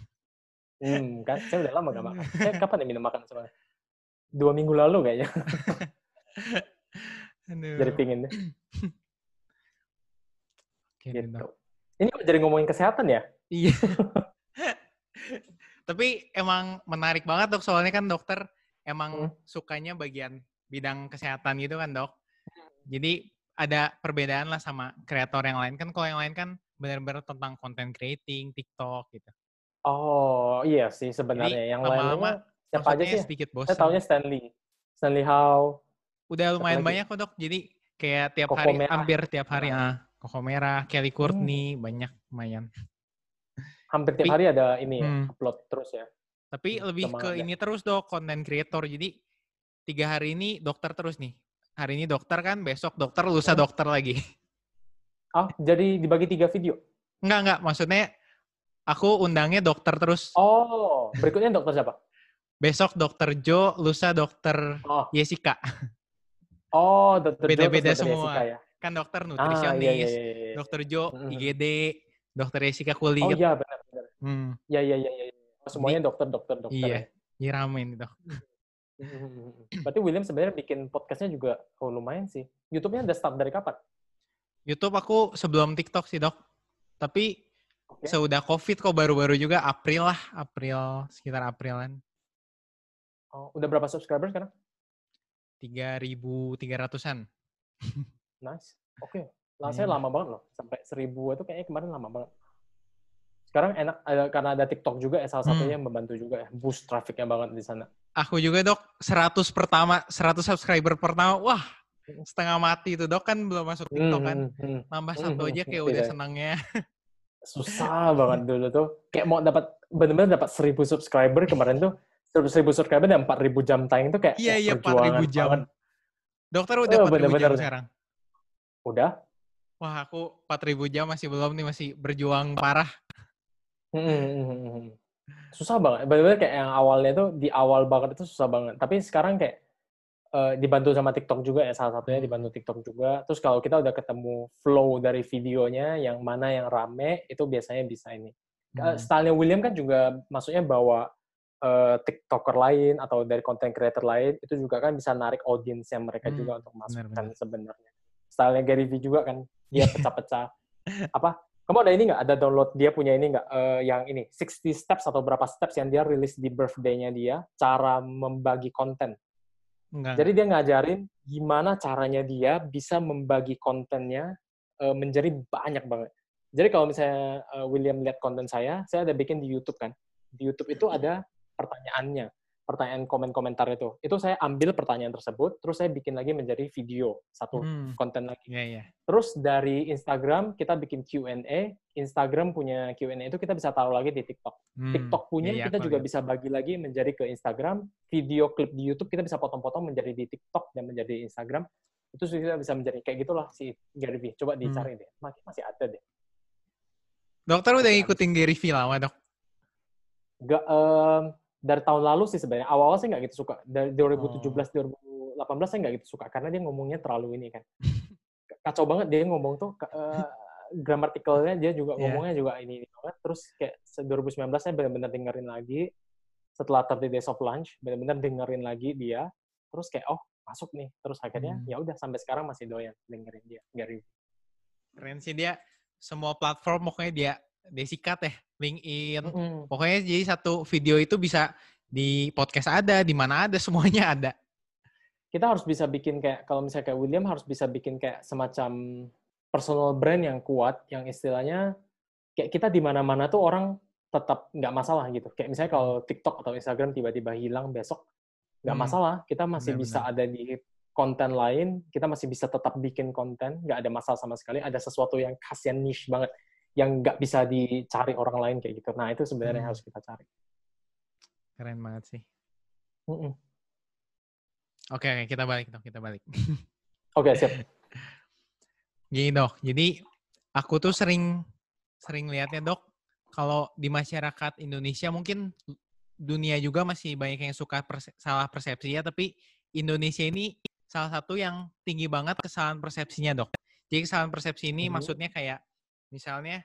Hmm, kan saya udah lama gak makan. Saya kapan ya minum makan sebenarnya? Dua minggu lalu kayaknya. Aduh. Jadi pingin deh. Oke, gitu. Ini kok jadi ngomongin kesehatan ya? Iya. Tapi emang menarik banget dok, soalnya kan dokter emang hmm. sukanya bagian bidang kesehatan gitu kan dok. Jadi ada perbedaan lah sama kreator yang lain kan kalau yang lain kan benar-benar tentang content creating, TikTok gitu. Oh iya sih sebenarnya Jadi, yang lain siapa aja sih? Sedikit bosan. Saya tahunya Stanley, Stanley How. Udah lumayan banyak kok dok. Jadi kayak tiap Koko hari, merah. hampir tiap hari ah. Koko Merah, Kelly hmm. Courtney, hmm. banyak lumayan. Hampir tiap tapi, hari ada ini ya, hmm. upload terus ya. Tapi lebih ke ini terus dok, content creator. Jadi tiga hari ini dokter terus nih hari ini dokter kan, besok dokter, lusa dokter lagi. Oh, jadi dibagi tiga video? Enggak, enggak. Maksudnya aku undangnya dokter terus. Oh, berikutnya dokter siapa? Besok dokter Jo, lusa dokter oh. Jessica. Oh, dokter Beda-beda semua. Jessica, ya? Kan dokter nutrisionis, ah, iya, iya, iya, iya. dokter Jo IGD, dokter Jessica kulit. Oh iya, benar-benar. Hmm. Iya, iya, iya. iya. Semuanya dokter, dokter, dokter. Iya, iya rame ini dok. Berarti William sebenarnya bikin podcastnya juga oh, lumayan sih. YouTube-nya udah start dari kapan? YouTube aku sebelum TikTok sih dok. Tapi okay. sudah COVID kok baru-baru juga April lah, April sekitar Aprilan. Oh, udah berapa subscriber sekarang? Tiga ribu tiga ratusan. Nice. Oke. Okay. Langsnya yeah. lama banget loh. Sampai seribu itu kayaknya kemarin lama banget. Sekarang enak ada, karena ada TikTok juga ya salah satunya hmm. yang membantu juga ya boost trafficnya banget di sana. Aku juga dok 100 pertama 100 subscriber pertama wah setengah mati itu dok kan belum masuk TikTok kan hmm, hmm, hmm. nambah satu aja kayak udah senangnya. Susah banget dulu tuh kayak mau dapat benar-benar dapat 1000 subscriber kemarin tuh 1000 subscriber dan 4000 jam tayang tuh kayak iya iya 4000 jam. Banget. Dokter udah oh, 4000 bener -bener. jam sekarang. Udah? Wah, aku 4000 jam masih belum nih, masih berjuang parah. Hmm, susah banget. Benar-benar kayak yang awalnya tuh di awal banget itu susah banget. Tapi sekarang kayak uh, dibantu sama TikTok juga ya salah satunya dibantu TikTok juga. Terus kalau kita udah ketemu flow dari videonya yang mana yang rame itu biasanya bisa ini. Hmm. Stylenya William kan juga maksudnya bawa uh, TikToker lain atau dari content creator lain itu juga kan bisa narik audiens yang mereka hmm. juga untuk masukkan sebenarnya. Stylenya Gary Vee juga kan dia pecah-pecah apa kamu ada ini nggak? Ada download dia punya ini nggak? Uh, yang ini 60 steps atau berapa steps yang dia rilis di birthday-nya dia, cara membagi konten. Enggak. Jadi dia ngajarin gimana caranya dia bisa membagi kontennya uh, menjadi banyak banget. Jadi kalau misalnya uh, William lihat konten saya, saya ada bikin di YouTube kan. Di YouTube itu ada pertanyaannya pertanyaan komen-komentar itu. Itu saya ambil pertanyaan tersebut, terus saya bikin lagi menjadi video satu hmm. konten lagi. Yeah, yeah. Terus dari Instagram kita bikin Q&A. Instagram punya Q&A itu kita bisa taruh lagi di TikTok. Hmm. TikTok punya yeah, yeah, kita juga bisa bagi lagi menjadi ke Instagram. Video klip di YouTube kita bisa potong-potong menjadi di TikTok dan menjadi Instagram. Itu kita bisa menjadi kayak gitulah si Gary Vee. Coba hmm. dicari hmm. deh. Masih masih ada deh. Dokter udah ngikutin Gary Vee lama dok? Gak, um, dari tahun lalu sih sebenarnya awal-awal saya nggak gitu suka. Dari 2017 oh. 2018 saya nggak gitu suka karena dia ngomongnya terlalu ini kan. Kacau banget dia ngomong tuh uh, gramatikalnya dia juga yeah. ngomongnya juga ini, ini banget. Terus kayak 2019 saya benar-benar dengerin lagi. Setelah 30 days of lunch benar-benar dengerin lagi dia. Terus kayak oh masuk nih. Terus akhirnya hmm. ya udah sampai sekarang masih doyan dengerin dia Gary keren sih dia semua platform pokoknya dia dia sikat ya, LinkedIn. Mm-mm. Pokoknya jadi satu video itu bisa di podcast ada, di mana ada, semuanya ada. Kita harus bisa bikin kayak kalau misalnya kayak William harus bisa bikin kayak semacam personal brand yang kuat, yang istilahnya kayak kita di mana-mana tuh orang tetap nggak masalah gitu. Kayak misalnya kalau TikTok atau Instagram tiba-tiba hilang besok nggak Hmm. masalah, kita masih Benar, bisa ada di konten lain, kita masih bisa tetap bikin konten, nggak ada masalah sama sekali. Ada sesuatu yang khas yang niche banget, yang nggak bisa dicari orang lain kayak gitu. Nah itu sebenarnya yang Hmm. harus kita cari. Keren banget sih. Mm-mm. Oke, oke, kita balik dok, kita balik. Oke siap. Gini dok, jadi aku tuh sering sering lihatnya dok, kalau di masyarakat Indonesia mungkin dunia juga masih banyak yang suka perse- salah persepsi ya, tapi Indonesia ini salah satu yang tinggi banget kesalahan persepsinya dok. Jadi kesalahan persepsi ini Mhm. maksudnya kayak misalnya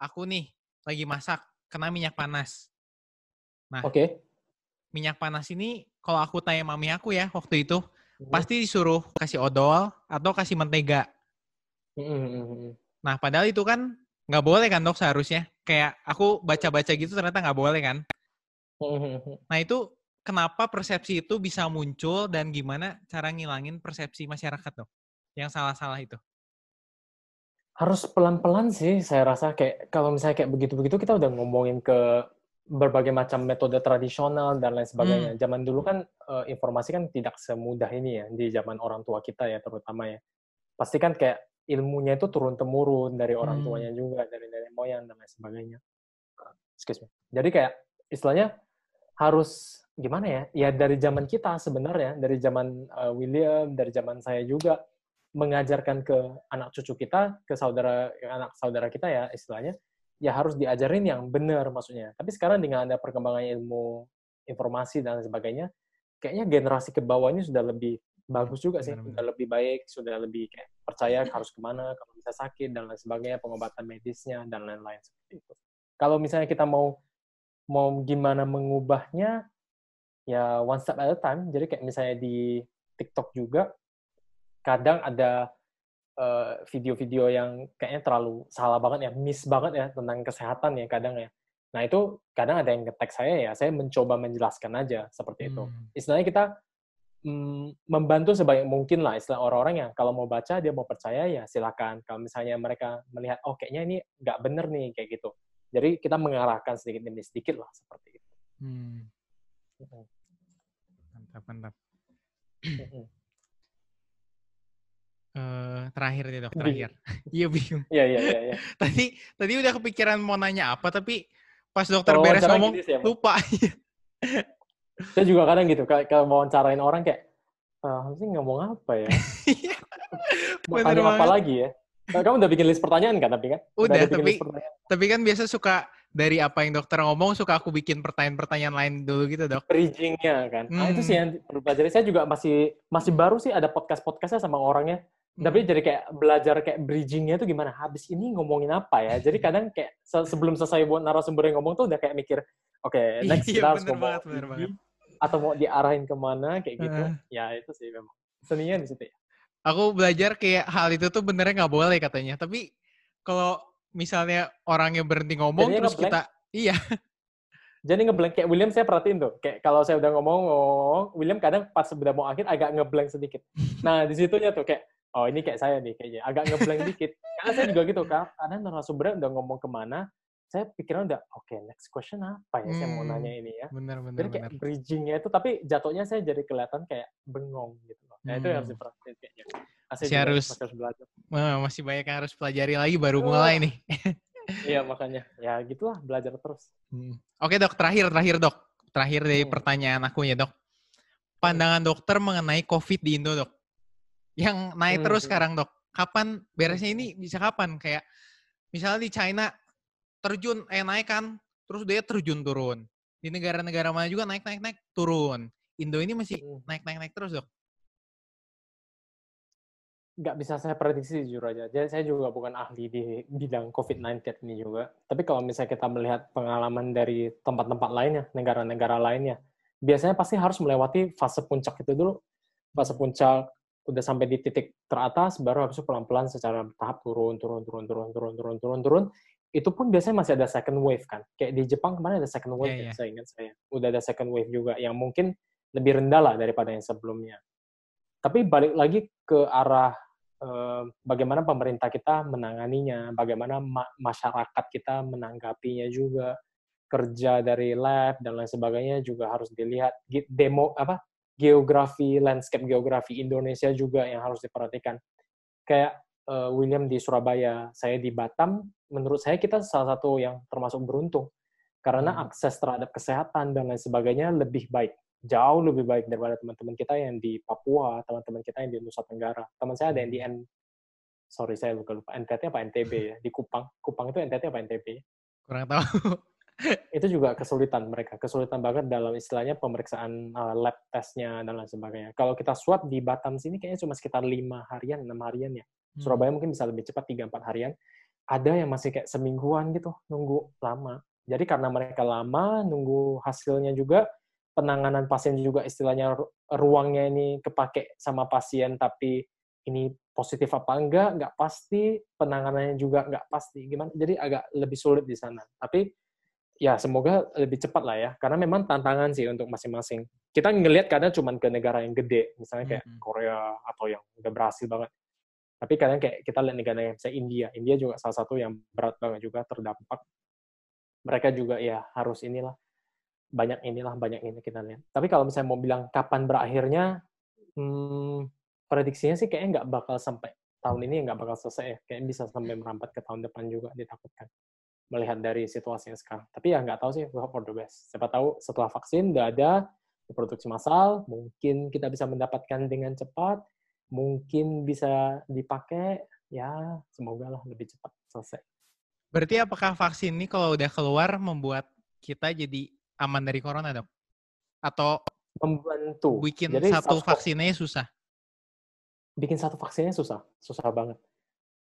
aku nih lagi masak kena minyak panas. Nah, Oke. minyak panas ini kalau aku tanya mami aku ya waktu itu Mhm. pasti disuruh kasih odol atau kasih mentega. Mm-mm. Nah, padahal itu kan nggak boleh kan dok seharusnya. Kayak aku baca-baca gitu ternyata nggak boleh kan. Mm-mm. Nah, itu kenapa persepsi itu bisa muncul dan gimana cara ngilangin persepsi masyarakat dok? Yang salah-salah itu. Harus pelan-pelan sih, saya rasa kayak kalau misalnya kayak begitu-begitu kita udah ngomongin ke berbagai macam metode tradisional dan lain sebagainya. Zaman dulu kan eh, informasi kan tidak semudah ini ya di zaman orang tua kita ya terutama ya. Pasti kan kayak ilmunya itu turun temurun dari orang Hmm. tuanya juga, dari nenek moyang dan lain sebagainya. Excuse me. Jadi kayak istilahnya harus gimana ya? Ya dari zaman kita sebenarnya, dari zaman eh, William, dari zaman saya juga mengajarkan ke anak cucu kita, ke saudara anak saudara kita ya istilahnya, ya harus diajarin yang benar maksudnya. Tapi sekarang dengan ada perkembangan ilmu informasi dan sebagainya, kayaknya generasi ke bawah ini sudah lebih bagus juga sih, sudah lebih baik, sudah lebih kayak percaya harus ke mana kalau bisa sakit dan lain sebagainya, pengobatan medisnya dan lain-lain seperti itu. Kalau misalnya kita mau mau gimana mengubahnya, ya one step at a time. Jadi kayak misalnya di TikTok juga, kadang ada eh, video-video yang kayaknya terlalu salah banget ya, miss banget ya tentang kesehatan ya kadang ya. Nah itu kadang ada yang nge-tag saya ya, saya mencoba menjelaskan aja seperti itu. Hmm. Istilahnya kita mm, membantu sebanyak mungkin lah istilah orang-orang yang kalau mau baca dia mau percaya ya silakan. Kalau misalnya mereka melihat oh kayaknya ini nggak bener nih kayak gitu. Jadi kita mengarahkan sedikit demi sedikit lah seperti itu. Hmm. Mantap, mantap. Eh, terakhir nih dok, terakhir. Iya bingung. Iya iya iya. iya. Tadi tadi udah kepikiran mau nanya apa, tapi pas dokter Kalau beres ngomong gitu sih lupa. Saya juga kadang gitu, kalau mau wawancarain orang kayak, ah, sih ngomong apa ya? Mau Bener tanya apa lagi ya? Nah, Kamu udah bikin list pertanyaan kan tapi kan? Udah, bikin tapi-. Tapi kan biasa suka dari apa yang dokter ngomong, suka aku bikin pertanyaan-pertanyaan lain dulu gitu dok. bridging-nya kan. Nah, itu Hmm. sih yang perlu pelajari. Saya juga masih masih baru sih ada podcast-podcastnya sama orangnya. Tapi Hmm. jadi kayak belajar kayak bridging-nya itu gimana? Habis ini ngomongin apa ya? Jadi kadang kayak se- sebelum selesai buat narasumber yang ngomong tuh udah kayak mikir, oke, next Iya, kita harus ngomong banget, ini, banget. atau mau diarahin ke mana kayak gitu. Heeh. Ya itu sih memang seninya di situ ya. Aku belajar kayak hal itu tuh benernya nggak boleh katanya. Tapi kalau misalnya orangnya berhenti ngomong Jadinya terus kita, iya, Jadi ngeblank kayak William saya perhatiin tuh. Kayak kalau saya udah ngomong, ngomong, William kadang pas udah mau akhir agak ngeblank sedikit. Nah, di situnya tuh kayak oh ini kayak saya nih kayaknya agak ngeblank dikit. Karena saya juga gitu kan. Kadang narasumbernya udah ngomong ke mana, saya pikiran udah oke next question apa ya saya mau Hmm. nanya ini ya. bener-bener. Jadi kayak bridgingnya itu tapi jatuhnya saya jadi kelihatan kayak bengong gitu loh. Nah itu yang harus Hmm. diperhatiin kayaknya. Masih harus- belajar. masih banyak yang harus pelajari lagi baru Oh. mulai nih. Iya makanya ya gitulah belajar terus. Hmm. Oke dok, terakhir terakhir dok, terakhir dari Hmm. pertanyaan aku ya dok. Pandangan dokter mengenai COVID di Indo dok, yang naik Hmm. terus sekarang dok. Kapan beresnya ini bisa kapan? Kayak misalnya di China terjun eh naik kan, terus dia terjun turun. Di negara-negara mana juga naik naik naik turun. Indo ini masih Hmm. naik naik naik terus dok. nggak bisa saya prediksi jujur aja. Jadi saya juga bukan ahli di bidang COVID-19 ini juga. Tapi kalau misalnya kita melihat pengalaman dari tempat-tempat lainnya, negara-negara lainnya, biasanya pasti harus melewati fase puncak itu dulu. Fase puncak udah sampai di titik teratas, baru habis itu pelan-pelan secara bertahap turun, turun, turun, turun, turun, turun, turun, turun. Itu pun biasanya masih ada second wave kan. Kayak di Jepang kemarin ada second wave, yeah, yeah. saya ingat saya. Udah ada second wave juga yang mungkin lebih rendah lah daripada yang sebelumnya. Tapi balik lagi ke arah eh, bagaimana pemerintah kita menanganinya, bagaimana ma masyarakat kita menanggapinya juga, kerja dari lab dan lain sebagainya juga harus dilihat demo apa geografi, landscape geografi Indonesia juga yang harus diperhatikan. Kayak uh, William di Surabaya, saya di Batam, menurut saya kita salah satu yang termasuk beruntung. Karena hmm. akses terhadap kesehatan dan lain sebagainya lebih baik. Jauh lebih baik daripada teman-teman kita yang di Papua, teman-teman kita yang di Nusa Tenggara. Teman saya ada yang di N, sorry saya lupa lupa NTT apa NTB ya di Kupang. Kupang itu NTT apa NTB? Kurang tahu. itu juga kesulitan mereka, kesulitan banget dalam istilahnya pemeriksaan uh, lab testnya dan lain sebagainya. Kalau kita swab di Batam sini kayaknya cuma sekitar lima harian, enam harian ya. Hmm. Surabaya mungkin bisa lebih cepat tiga empat harian. Ada yang masih kayak semingguan gitu, nunggu lama. Jadi karena mereka lama nunggu hasilnya juga, penanganan pasien juga istilahnya ruangnya ini kepake sama pasien tapi ini positif apa enggak, nggak pasti, penanganannya juga nggak pasti. Gimana? Jadi agak lebih sulit di sana. Tapi ya semoga lebih cepat lah ya. Karena memang tantangan sih untuk masing-masing. Kita ngelihat kadang cuma ke negara yang gede misalnya kayak mm -hmm. Korea atau yang udah berhasil banget. Tapi kadang kayak kita lihat negara yang misalnya India India juga salah satu yang berat banget juga terdampak. Mereka juga ya harus inilah banyak inilah banyak ini kita lihat. Tapi kalau misalnya mau bilang kapan berakhirnya hmm, prediksinya sih kayaknya nggak bakal sampai tahun ini nggak bakal selesai ya. Kayak bisa sampai merambat ke tahun depan juga ditakutkan melihat dari situasi yang sekarang. Tapi ya nggak tahu sih, we hope for the best. Siapa tahu setelah vaksin udah ada produksi massal, mungkin kita bisa mendapatkan dengan cepat, mungkin bisa dipakai, ya semoga lah lebih cepat selesai. Berarti apakah vaksin ini kalau udah keluar membuat kita jadi aman dari corona dok? Atau membantu? Bikin jadi, satu vaksinnya susah? Bikin satu vaksinnya susah, susah banget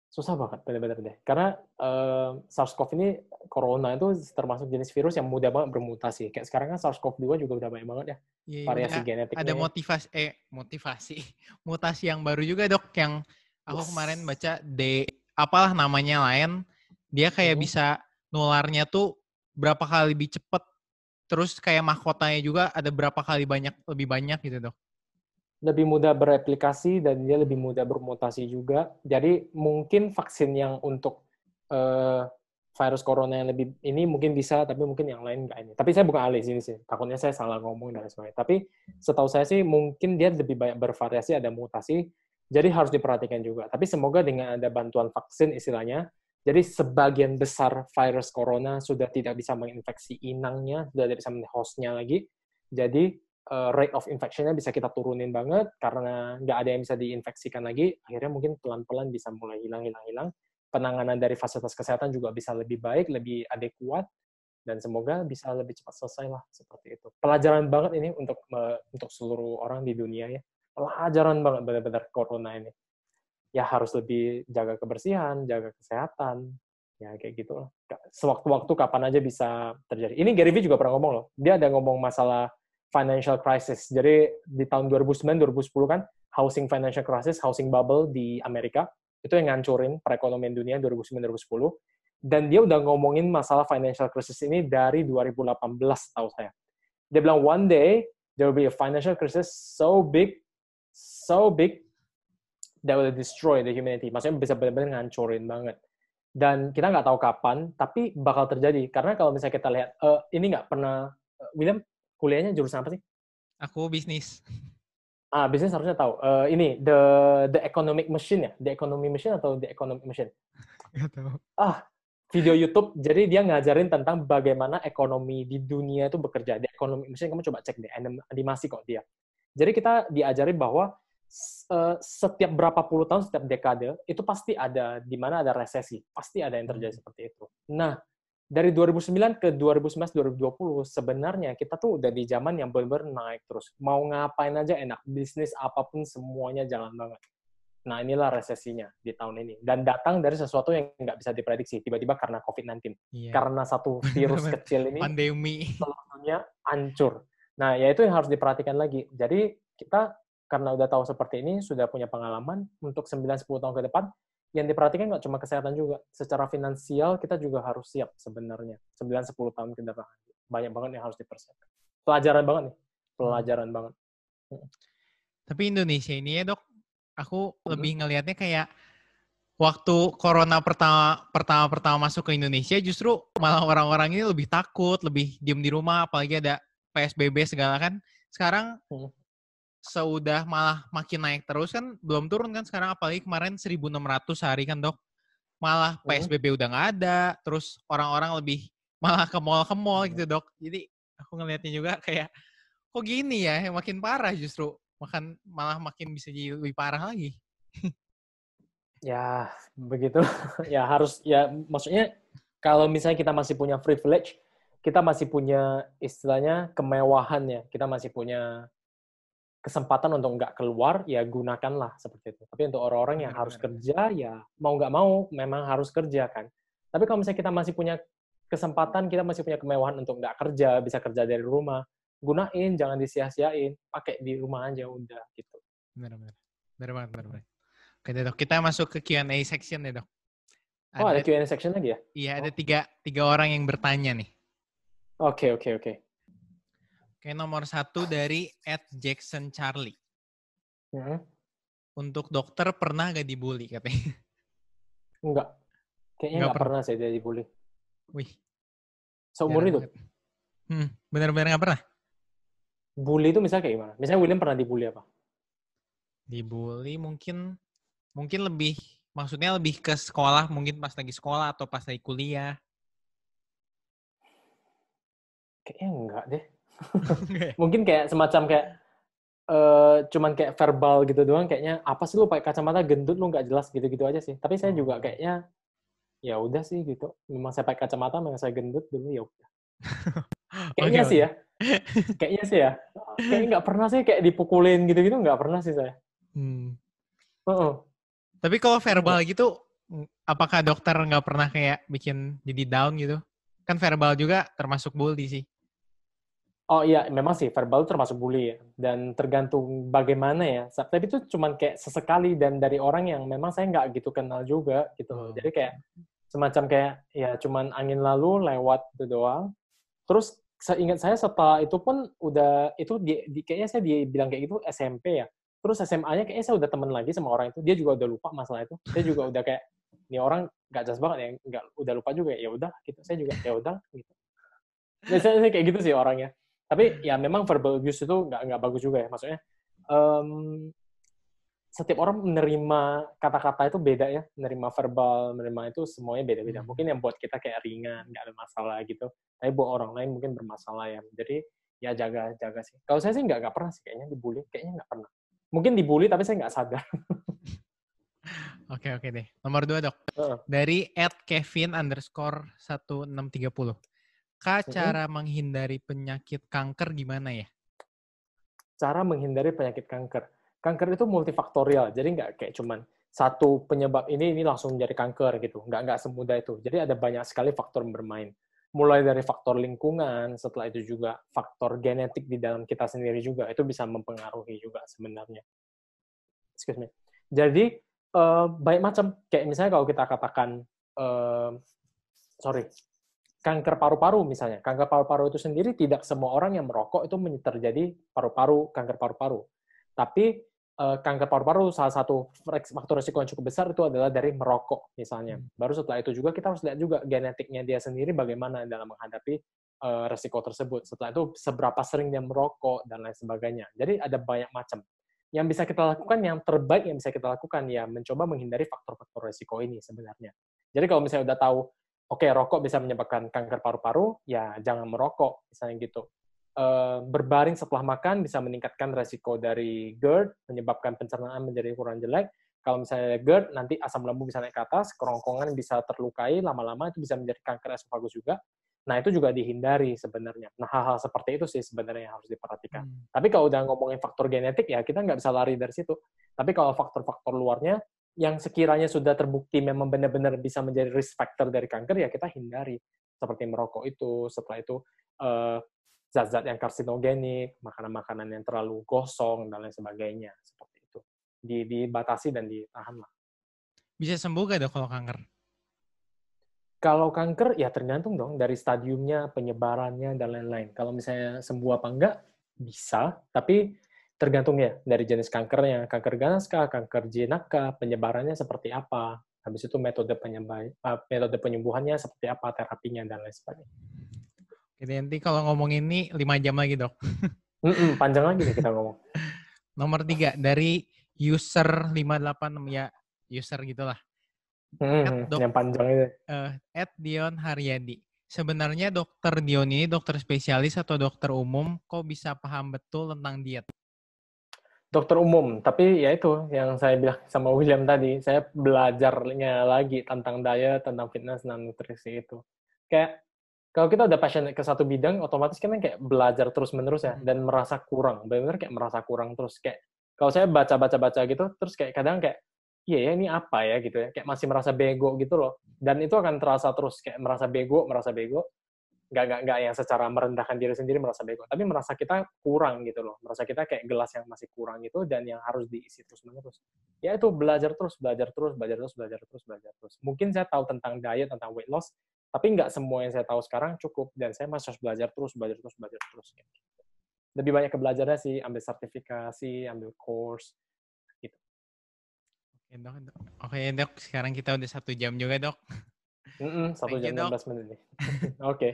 susah banget benar-benar deh karena uh, SARS-CoV ini corona itu termasuk jenis virus yang mudah banget bermutasi kayak sekarang kan SARS-CoV-2 juga udah banyak banget ya yeah, iya, variasi yeah. genetiknya ada motivasi eh motivasi mutasi yang baru juga dok yang aku yes. kemarin baca D apalah namanya lain dia kayak hmm. bisa nularnya tuh berapa kali lebih cepet terus kayak mahkotanya juga ada berapa kali banyak lebih banyak gitu dok lebih mudah bereplikasi dan dia lebih mudah bermutasi juga. Jadi mungkin vaksin yang untuk uh, virus corona yang lebih ini mungkin bisa, tapi mungkin yang lain enggak ini. Tapi saya bukan ahli sini sih. Takutnya saya salah ngomong dan sebagainya. Tapi setahu saya sih mungkin dia lebih banyak bervariasi, ada mutasi. Jadi harus diperhatikan juga. Tapi semoga dengan ada bantuan vaksin istilahnya, jadi sebagian besar virus corona sudah tidak bisa menginfeksi inangnya, sudah tidak bisa hostnya lagi. Jadi uh, rate of infectionnya bisa kita turunin banget. Karena nggak ada yang bisa diinfeksikan lagi akhirnya mungkin pelan-pelan bisa mulai hilang hilang hilang. Penanganan dari fasilitas kesehatan juga bisa lebih baik lebih adekuat dan semoga bisa lebih cepat selesai lah seperti itu. Pelajaran banget ini untuk uh, untuk seluruh orang di dunia ya. Pelajaran banget benar-benar corona ini. Ya harus lebih jaga kebersihan jaga kesehatan. Ya kayak gitu lah. Sewaktu-waktu kapan aja bisa terjadi. Ini Gary Vee juga pernah ngomong loh. Dia ada ngomong masalah financial crisis. Jadi di tahun 2009-2010 kan housing financial crisis, housing bubble di Amerika itu yang ngancurin perekonomian dunia 2009-2010. Dan dia udah ngomongin masalah financial crisis ini dari 2018 tahu saya. Dia bilang one day there will be a financial crisis so big, so big that will destroy the humanity. Maksudnya bisa benar-benar ngancurin banget. Dan kita nggak tahu kapan, tapi bakal terjadi. Karena kalau misalnya kita lihat, uh, ini nggak pernah, uh, William kuliahnya jurusan apa sih? Aku bisnis. Ah, bisnis harusnya tahu. Uh, ini the the economic machine ya, the economy machine atau the economic machine? Gak tahu. Ah, video YouTube. Jadi dia ngajarin tentang bagaimana ekonomi di dunia itu bekerja. The economic machine kamu coba cek deh, animasi kok dia. Jadi kita diajarin bahwa uh, setiap berapa puluh tahun, setiap dekade itu pasti ada di mana ada resesi, pasti ada yang terjadi hmm. seperti itu. Nah, dari 2009 ke 2019 2020 sebenarnya kita tuh udah di zaman yang benar-benar naik terus. Mau ngapain aja enak, bisnis apa pun semuanya jalan banget. Nah, inilah resesinya di tahun ini. Dan datang dari sesuatu yang nggak bisa diprediksi, tiba-tiba karena COVID-19. Yeah. Karena satu virus kecil ini, pandemi, seluruhnya hancur. Nah, ya itu yang harus diperhatikan lagi. Jadi, kita karena udah tahu seperti ini, sudah punya pengalaman untuk 9-10 tahun ke depan, yang diperhatikan nggak cuma kesehatan juga, secara finansial kita juga harus siap sebenarnya 9-10 tahun ke depan. Banyak banget yang harus dipersiapkan. Pelajaran banget nih, pelajaran hmm. banget. Tapi Indonesia ini ya dok, aku hmm. lebih ngelihatnya kayak waktu corona pertama pertama pertama masuk ke Indonesia justru malah orang-orang ini lebih takut, lebih diem di rumah, apalagi ada PSBB segala kan. Sekarang hmm. Seudah malah makin naik terus kan belum turun kan sekarang apalagi kemarin 1600 hari kan dok. Malah PSBB hmm. udah nggak ada, terus orang-orang lebih malah ke mall ke mall gitu dok. Jadi aku ngelihatnya juga kayak kok gini ya, yang makin parah justru, makan malah makin bisa jadi lebih parah lagi. ya begitu ya harus ya maksudnya kalau misalnya kita masih punya privilege kita masih punya istilahnya kemewahan ya kita masih punya kesempatan untuk nggak keluar ya gunakanlah seperti itu tapi untuk orang-orang yang harus kerja ya mau nggak mau memang harus kerja kan tapi kalau misalnya kita masih punya kesempatan kita masih punya kemewahan untuk nggak kerja bisa kerja dari rumah gunain jangan disia-siain pakai di rumah aja udah gitu benar benar banget benar banget Oke dok, kita masuk ke Q&A section deh dok. Ada, oh ada Q&A section lagi ya? Iya oh. ada tiga, tiga orang yang bertanya nih. Oke okay, oke okay, oke. Okay. Oke nomor satu dari Ed Jackson Charlie. Hmm. Untuk dokter pernah gak dibully katanya? Enggak. Kayaknya nggak pernah, pernah sih dia dibully. Wih. Seumur itu? Hmm, benar-benar nggak pernah? Bully itu misalnya kayak gimana? Misalnya William pernah dibully apa? Dibully mungkin mungkin lebih maksudnya lebih ke sekolah mungkin pas lagi sekolah atau pas lagi kuliah kayaknya enggak deh mungkin kayak semacam kayak uh, cuman kayak verbal gitu doang kayaknya apa sih lu pakai kacamata? Gendut lu nggak jelas? gitu-gitu aja sih. Tapi saya juga oh. kayaknya ya udah sih gitu. Memang saya pakai kacamata memang saya gendut dulu ya udah. Kayaknya okay, sih ya. kayaknya sih ya. Kayaknya nggak pernah sih kayak dipukulin gitu-gitu nggak pernah sih saya. Hmm. uh -uh. Tapi kalau verbal gitu, apakah dokter nggak pernah kayak bikin jadi down gitu? Kan verbal juga termasuk bully sih. Oh iya, memang sih verbal termasuk bully ya. Dan tergantung bagaimana ya. Tapi itu cuma kayak sesekali dan dari orang yang memang saya nggak gitu kenal juga gitu. Oh. Jadi kayak semacam kayak ya cuman angin lalu lewat itu doang. Terus seingat saya setelah itu pun udah itu di, di kayaknya saya dibilang kayak gitu SMP ya terus SMA-nya kayaknya saya udah temen lagi sama orang itu dia juga udah lupa masalah itu saya juga udah kayak ini orang nggak jelas banget ya nggak udah lupa juga ya udah gitu saya juga ya udah gitu biasanya saya kayak gitu sih orangnya tapi ya memang verbal abuse itu nggak nggak bagus juga ya maksudnya um, setiap orang menerima kata-kata itu beda ya menerima verbal menerima itu semuanya beda-beda hmm. mungkin yang buat kita kayak ringan nggak ada masalah gitu tapi buat orang lain mungkin bermasalah ya jadi ya jaga jaga sih kalau saya sih nggak nggak pernah sih kayaknya dibully kayaknya nggak pernah mungkin dibully tapi saya nggak sadar. Oke oke deh. Nomor dua dok. Uh. Dari at Kevin underscore 1630. Kak, cara menghindari penyakit kanker gimana ya? Cara menghindari penyakit kanker. Kanker itu multifaktorial, jadi nggak kayak cuman satu penyebab ini ini langsung menjadi kanker gitu. Nggak nggak semudah itu. Jadi ada banyak sekali faktor bermain mulai dari faktor lingkungan, setelah itu juga faktor genetik di dalam kita sendiri juga itu bisa mempengaruhi juga sebenarnya. Excuse me. Jadi uh, baik macam kayak misalnya kalau kita katakan uh, sorry kanker paru-paru misalnya kanker paru-paru itu sendiri tidak semua orang yang merokok itu terjadi paru-paru kanker paru-paru tapi uh, kanker paru-paru salah satu faktor risiko yang cukup besar itu adalah dari merokok misalnya. Hmm. Baru setelah itu juga kita harus lihat juga genetiknya dia sendiri bagaimana dalam menghadapi uh, risiko tersebut. Setelah itu seberapa sering dia merokok dan lain sebagainya. Jadi ada banyak macam. Yang bisa kita lakukan, yang terbaik yang bisa kita lakukan ya mencoba menghindari faktor-faktor risiko ini sebenarnya. Jadi kalau misalnya udah tahu, oke okay, rokok bisa menyebabkan kanker paru-paru, ya jangan merokok misalnya gitu. Berbaring setelah makan bisa meningkatkan resiko dari GERD, menyebabkan pencernaan menjadi kurang jelek. Kalau misalnya GERD, nanti asam lambung bisa naik ke atas, kerongkongan bisa terlukai, lama-lama itu bisa menjadi kanker esofagus juga. Nah, itu juga dihindari sebenarnya. Nah, hal-hal seperti itu sih sebenarnya yang harus diperhatikan. Hmm. Tapi kalau udah ngomongin faktor genetik, ya kita nggak bisa lari dari situ. Tapi kalau faktor-faktor luarnya, yang sekiranya sudah terbukti memang benar-benar bisa menjadi risk factor dari kanker, ya kita hindari. Seperti merokok itu, setelah itu uh, zat-zat yang karsinogenik, makanan-makanan yang terlalu gosong dan lain sebagainya seperti itu. Di, dibatasi dan ditahan lah. Bisa sembuh gak dok kalau kanker? Kalau kanker ya tergantung dong dari stadiumnya, penyebarannya dan lain-lain. Kalau misalnya sembuh apa enggak bisa, tapi tergantung ya dari jenis kankernya. Kanker ganas kah, kanker jinak kah, penyebarannya seperti apa. Habis itu metode penyembuhan, metode penyembuhannya seperti apa, terapinya dan lain sebagainya. Jadi nanti kalau ngomong ini 5 jam lagi dok. Mm -mm, panjang lagi nih kita ngomong. Nomor tiga dari user 586 ya user gitulah. Hmm, dok, yang panjang itu. Uh, at Dion Haryadi. Sebenarnya dokter Dion ini dokter spesialis atau dokter umum? Kok bisa paham betul tentang diet? Dokter umum, tapi ya itu yang saya bilang sama William tadi, saya belajarnya lagi tentang diet, tentang fitness dan nutrisi itu. Kayak kalau kita udah passion ke satu bidang, otomatis kan kayak belajar terus-menerus ya, hmm. dan merasa kurang. Benar-benar kayak merasa kurang terus. Kayak kalau saya baca-baca-baca gitu, terus kayak kadang kayak iya ya ini apa ya gitu ya kayak masih merasa bego gitu loh dan itu akan terasa terus kayak merasa bego merasa bego nggak nggak nggak yang secara merendahkan diri sendiri merasa bego tapi merasa kita kurang gitu loh merasa kita kayak gelas yang masih kurang gitu dan yang harus diisi terus menerus ya itu belajar terus belajar terus belajar terus belajar terus belajar terus mungkin saya tahu tentang diet tentang weight loss tapi nggak semua yang saya tahu sekarang cukup dan saya masih harus belajar terus belajar terus belajar terus gitu. lebih banyak ke belajarnya sih ambil sertifikasi ambil course Oke dok, Oke dok, sekarang kita udah satu jam juga dok. Mm -mm, satu jam enam belas menit nih. Oke. okay.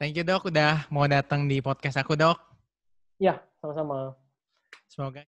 Thank you dok, udah mau datang di podcast aku dok. Ya, sama-sama. Semoga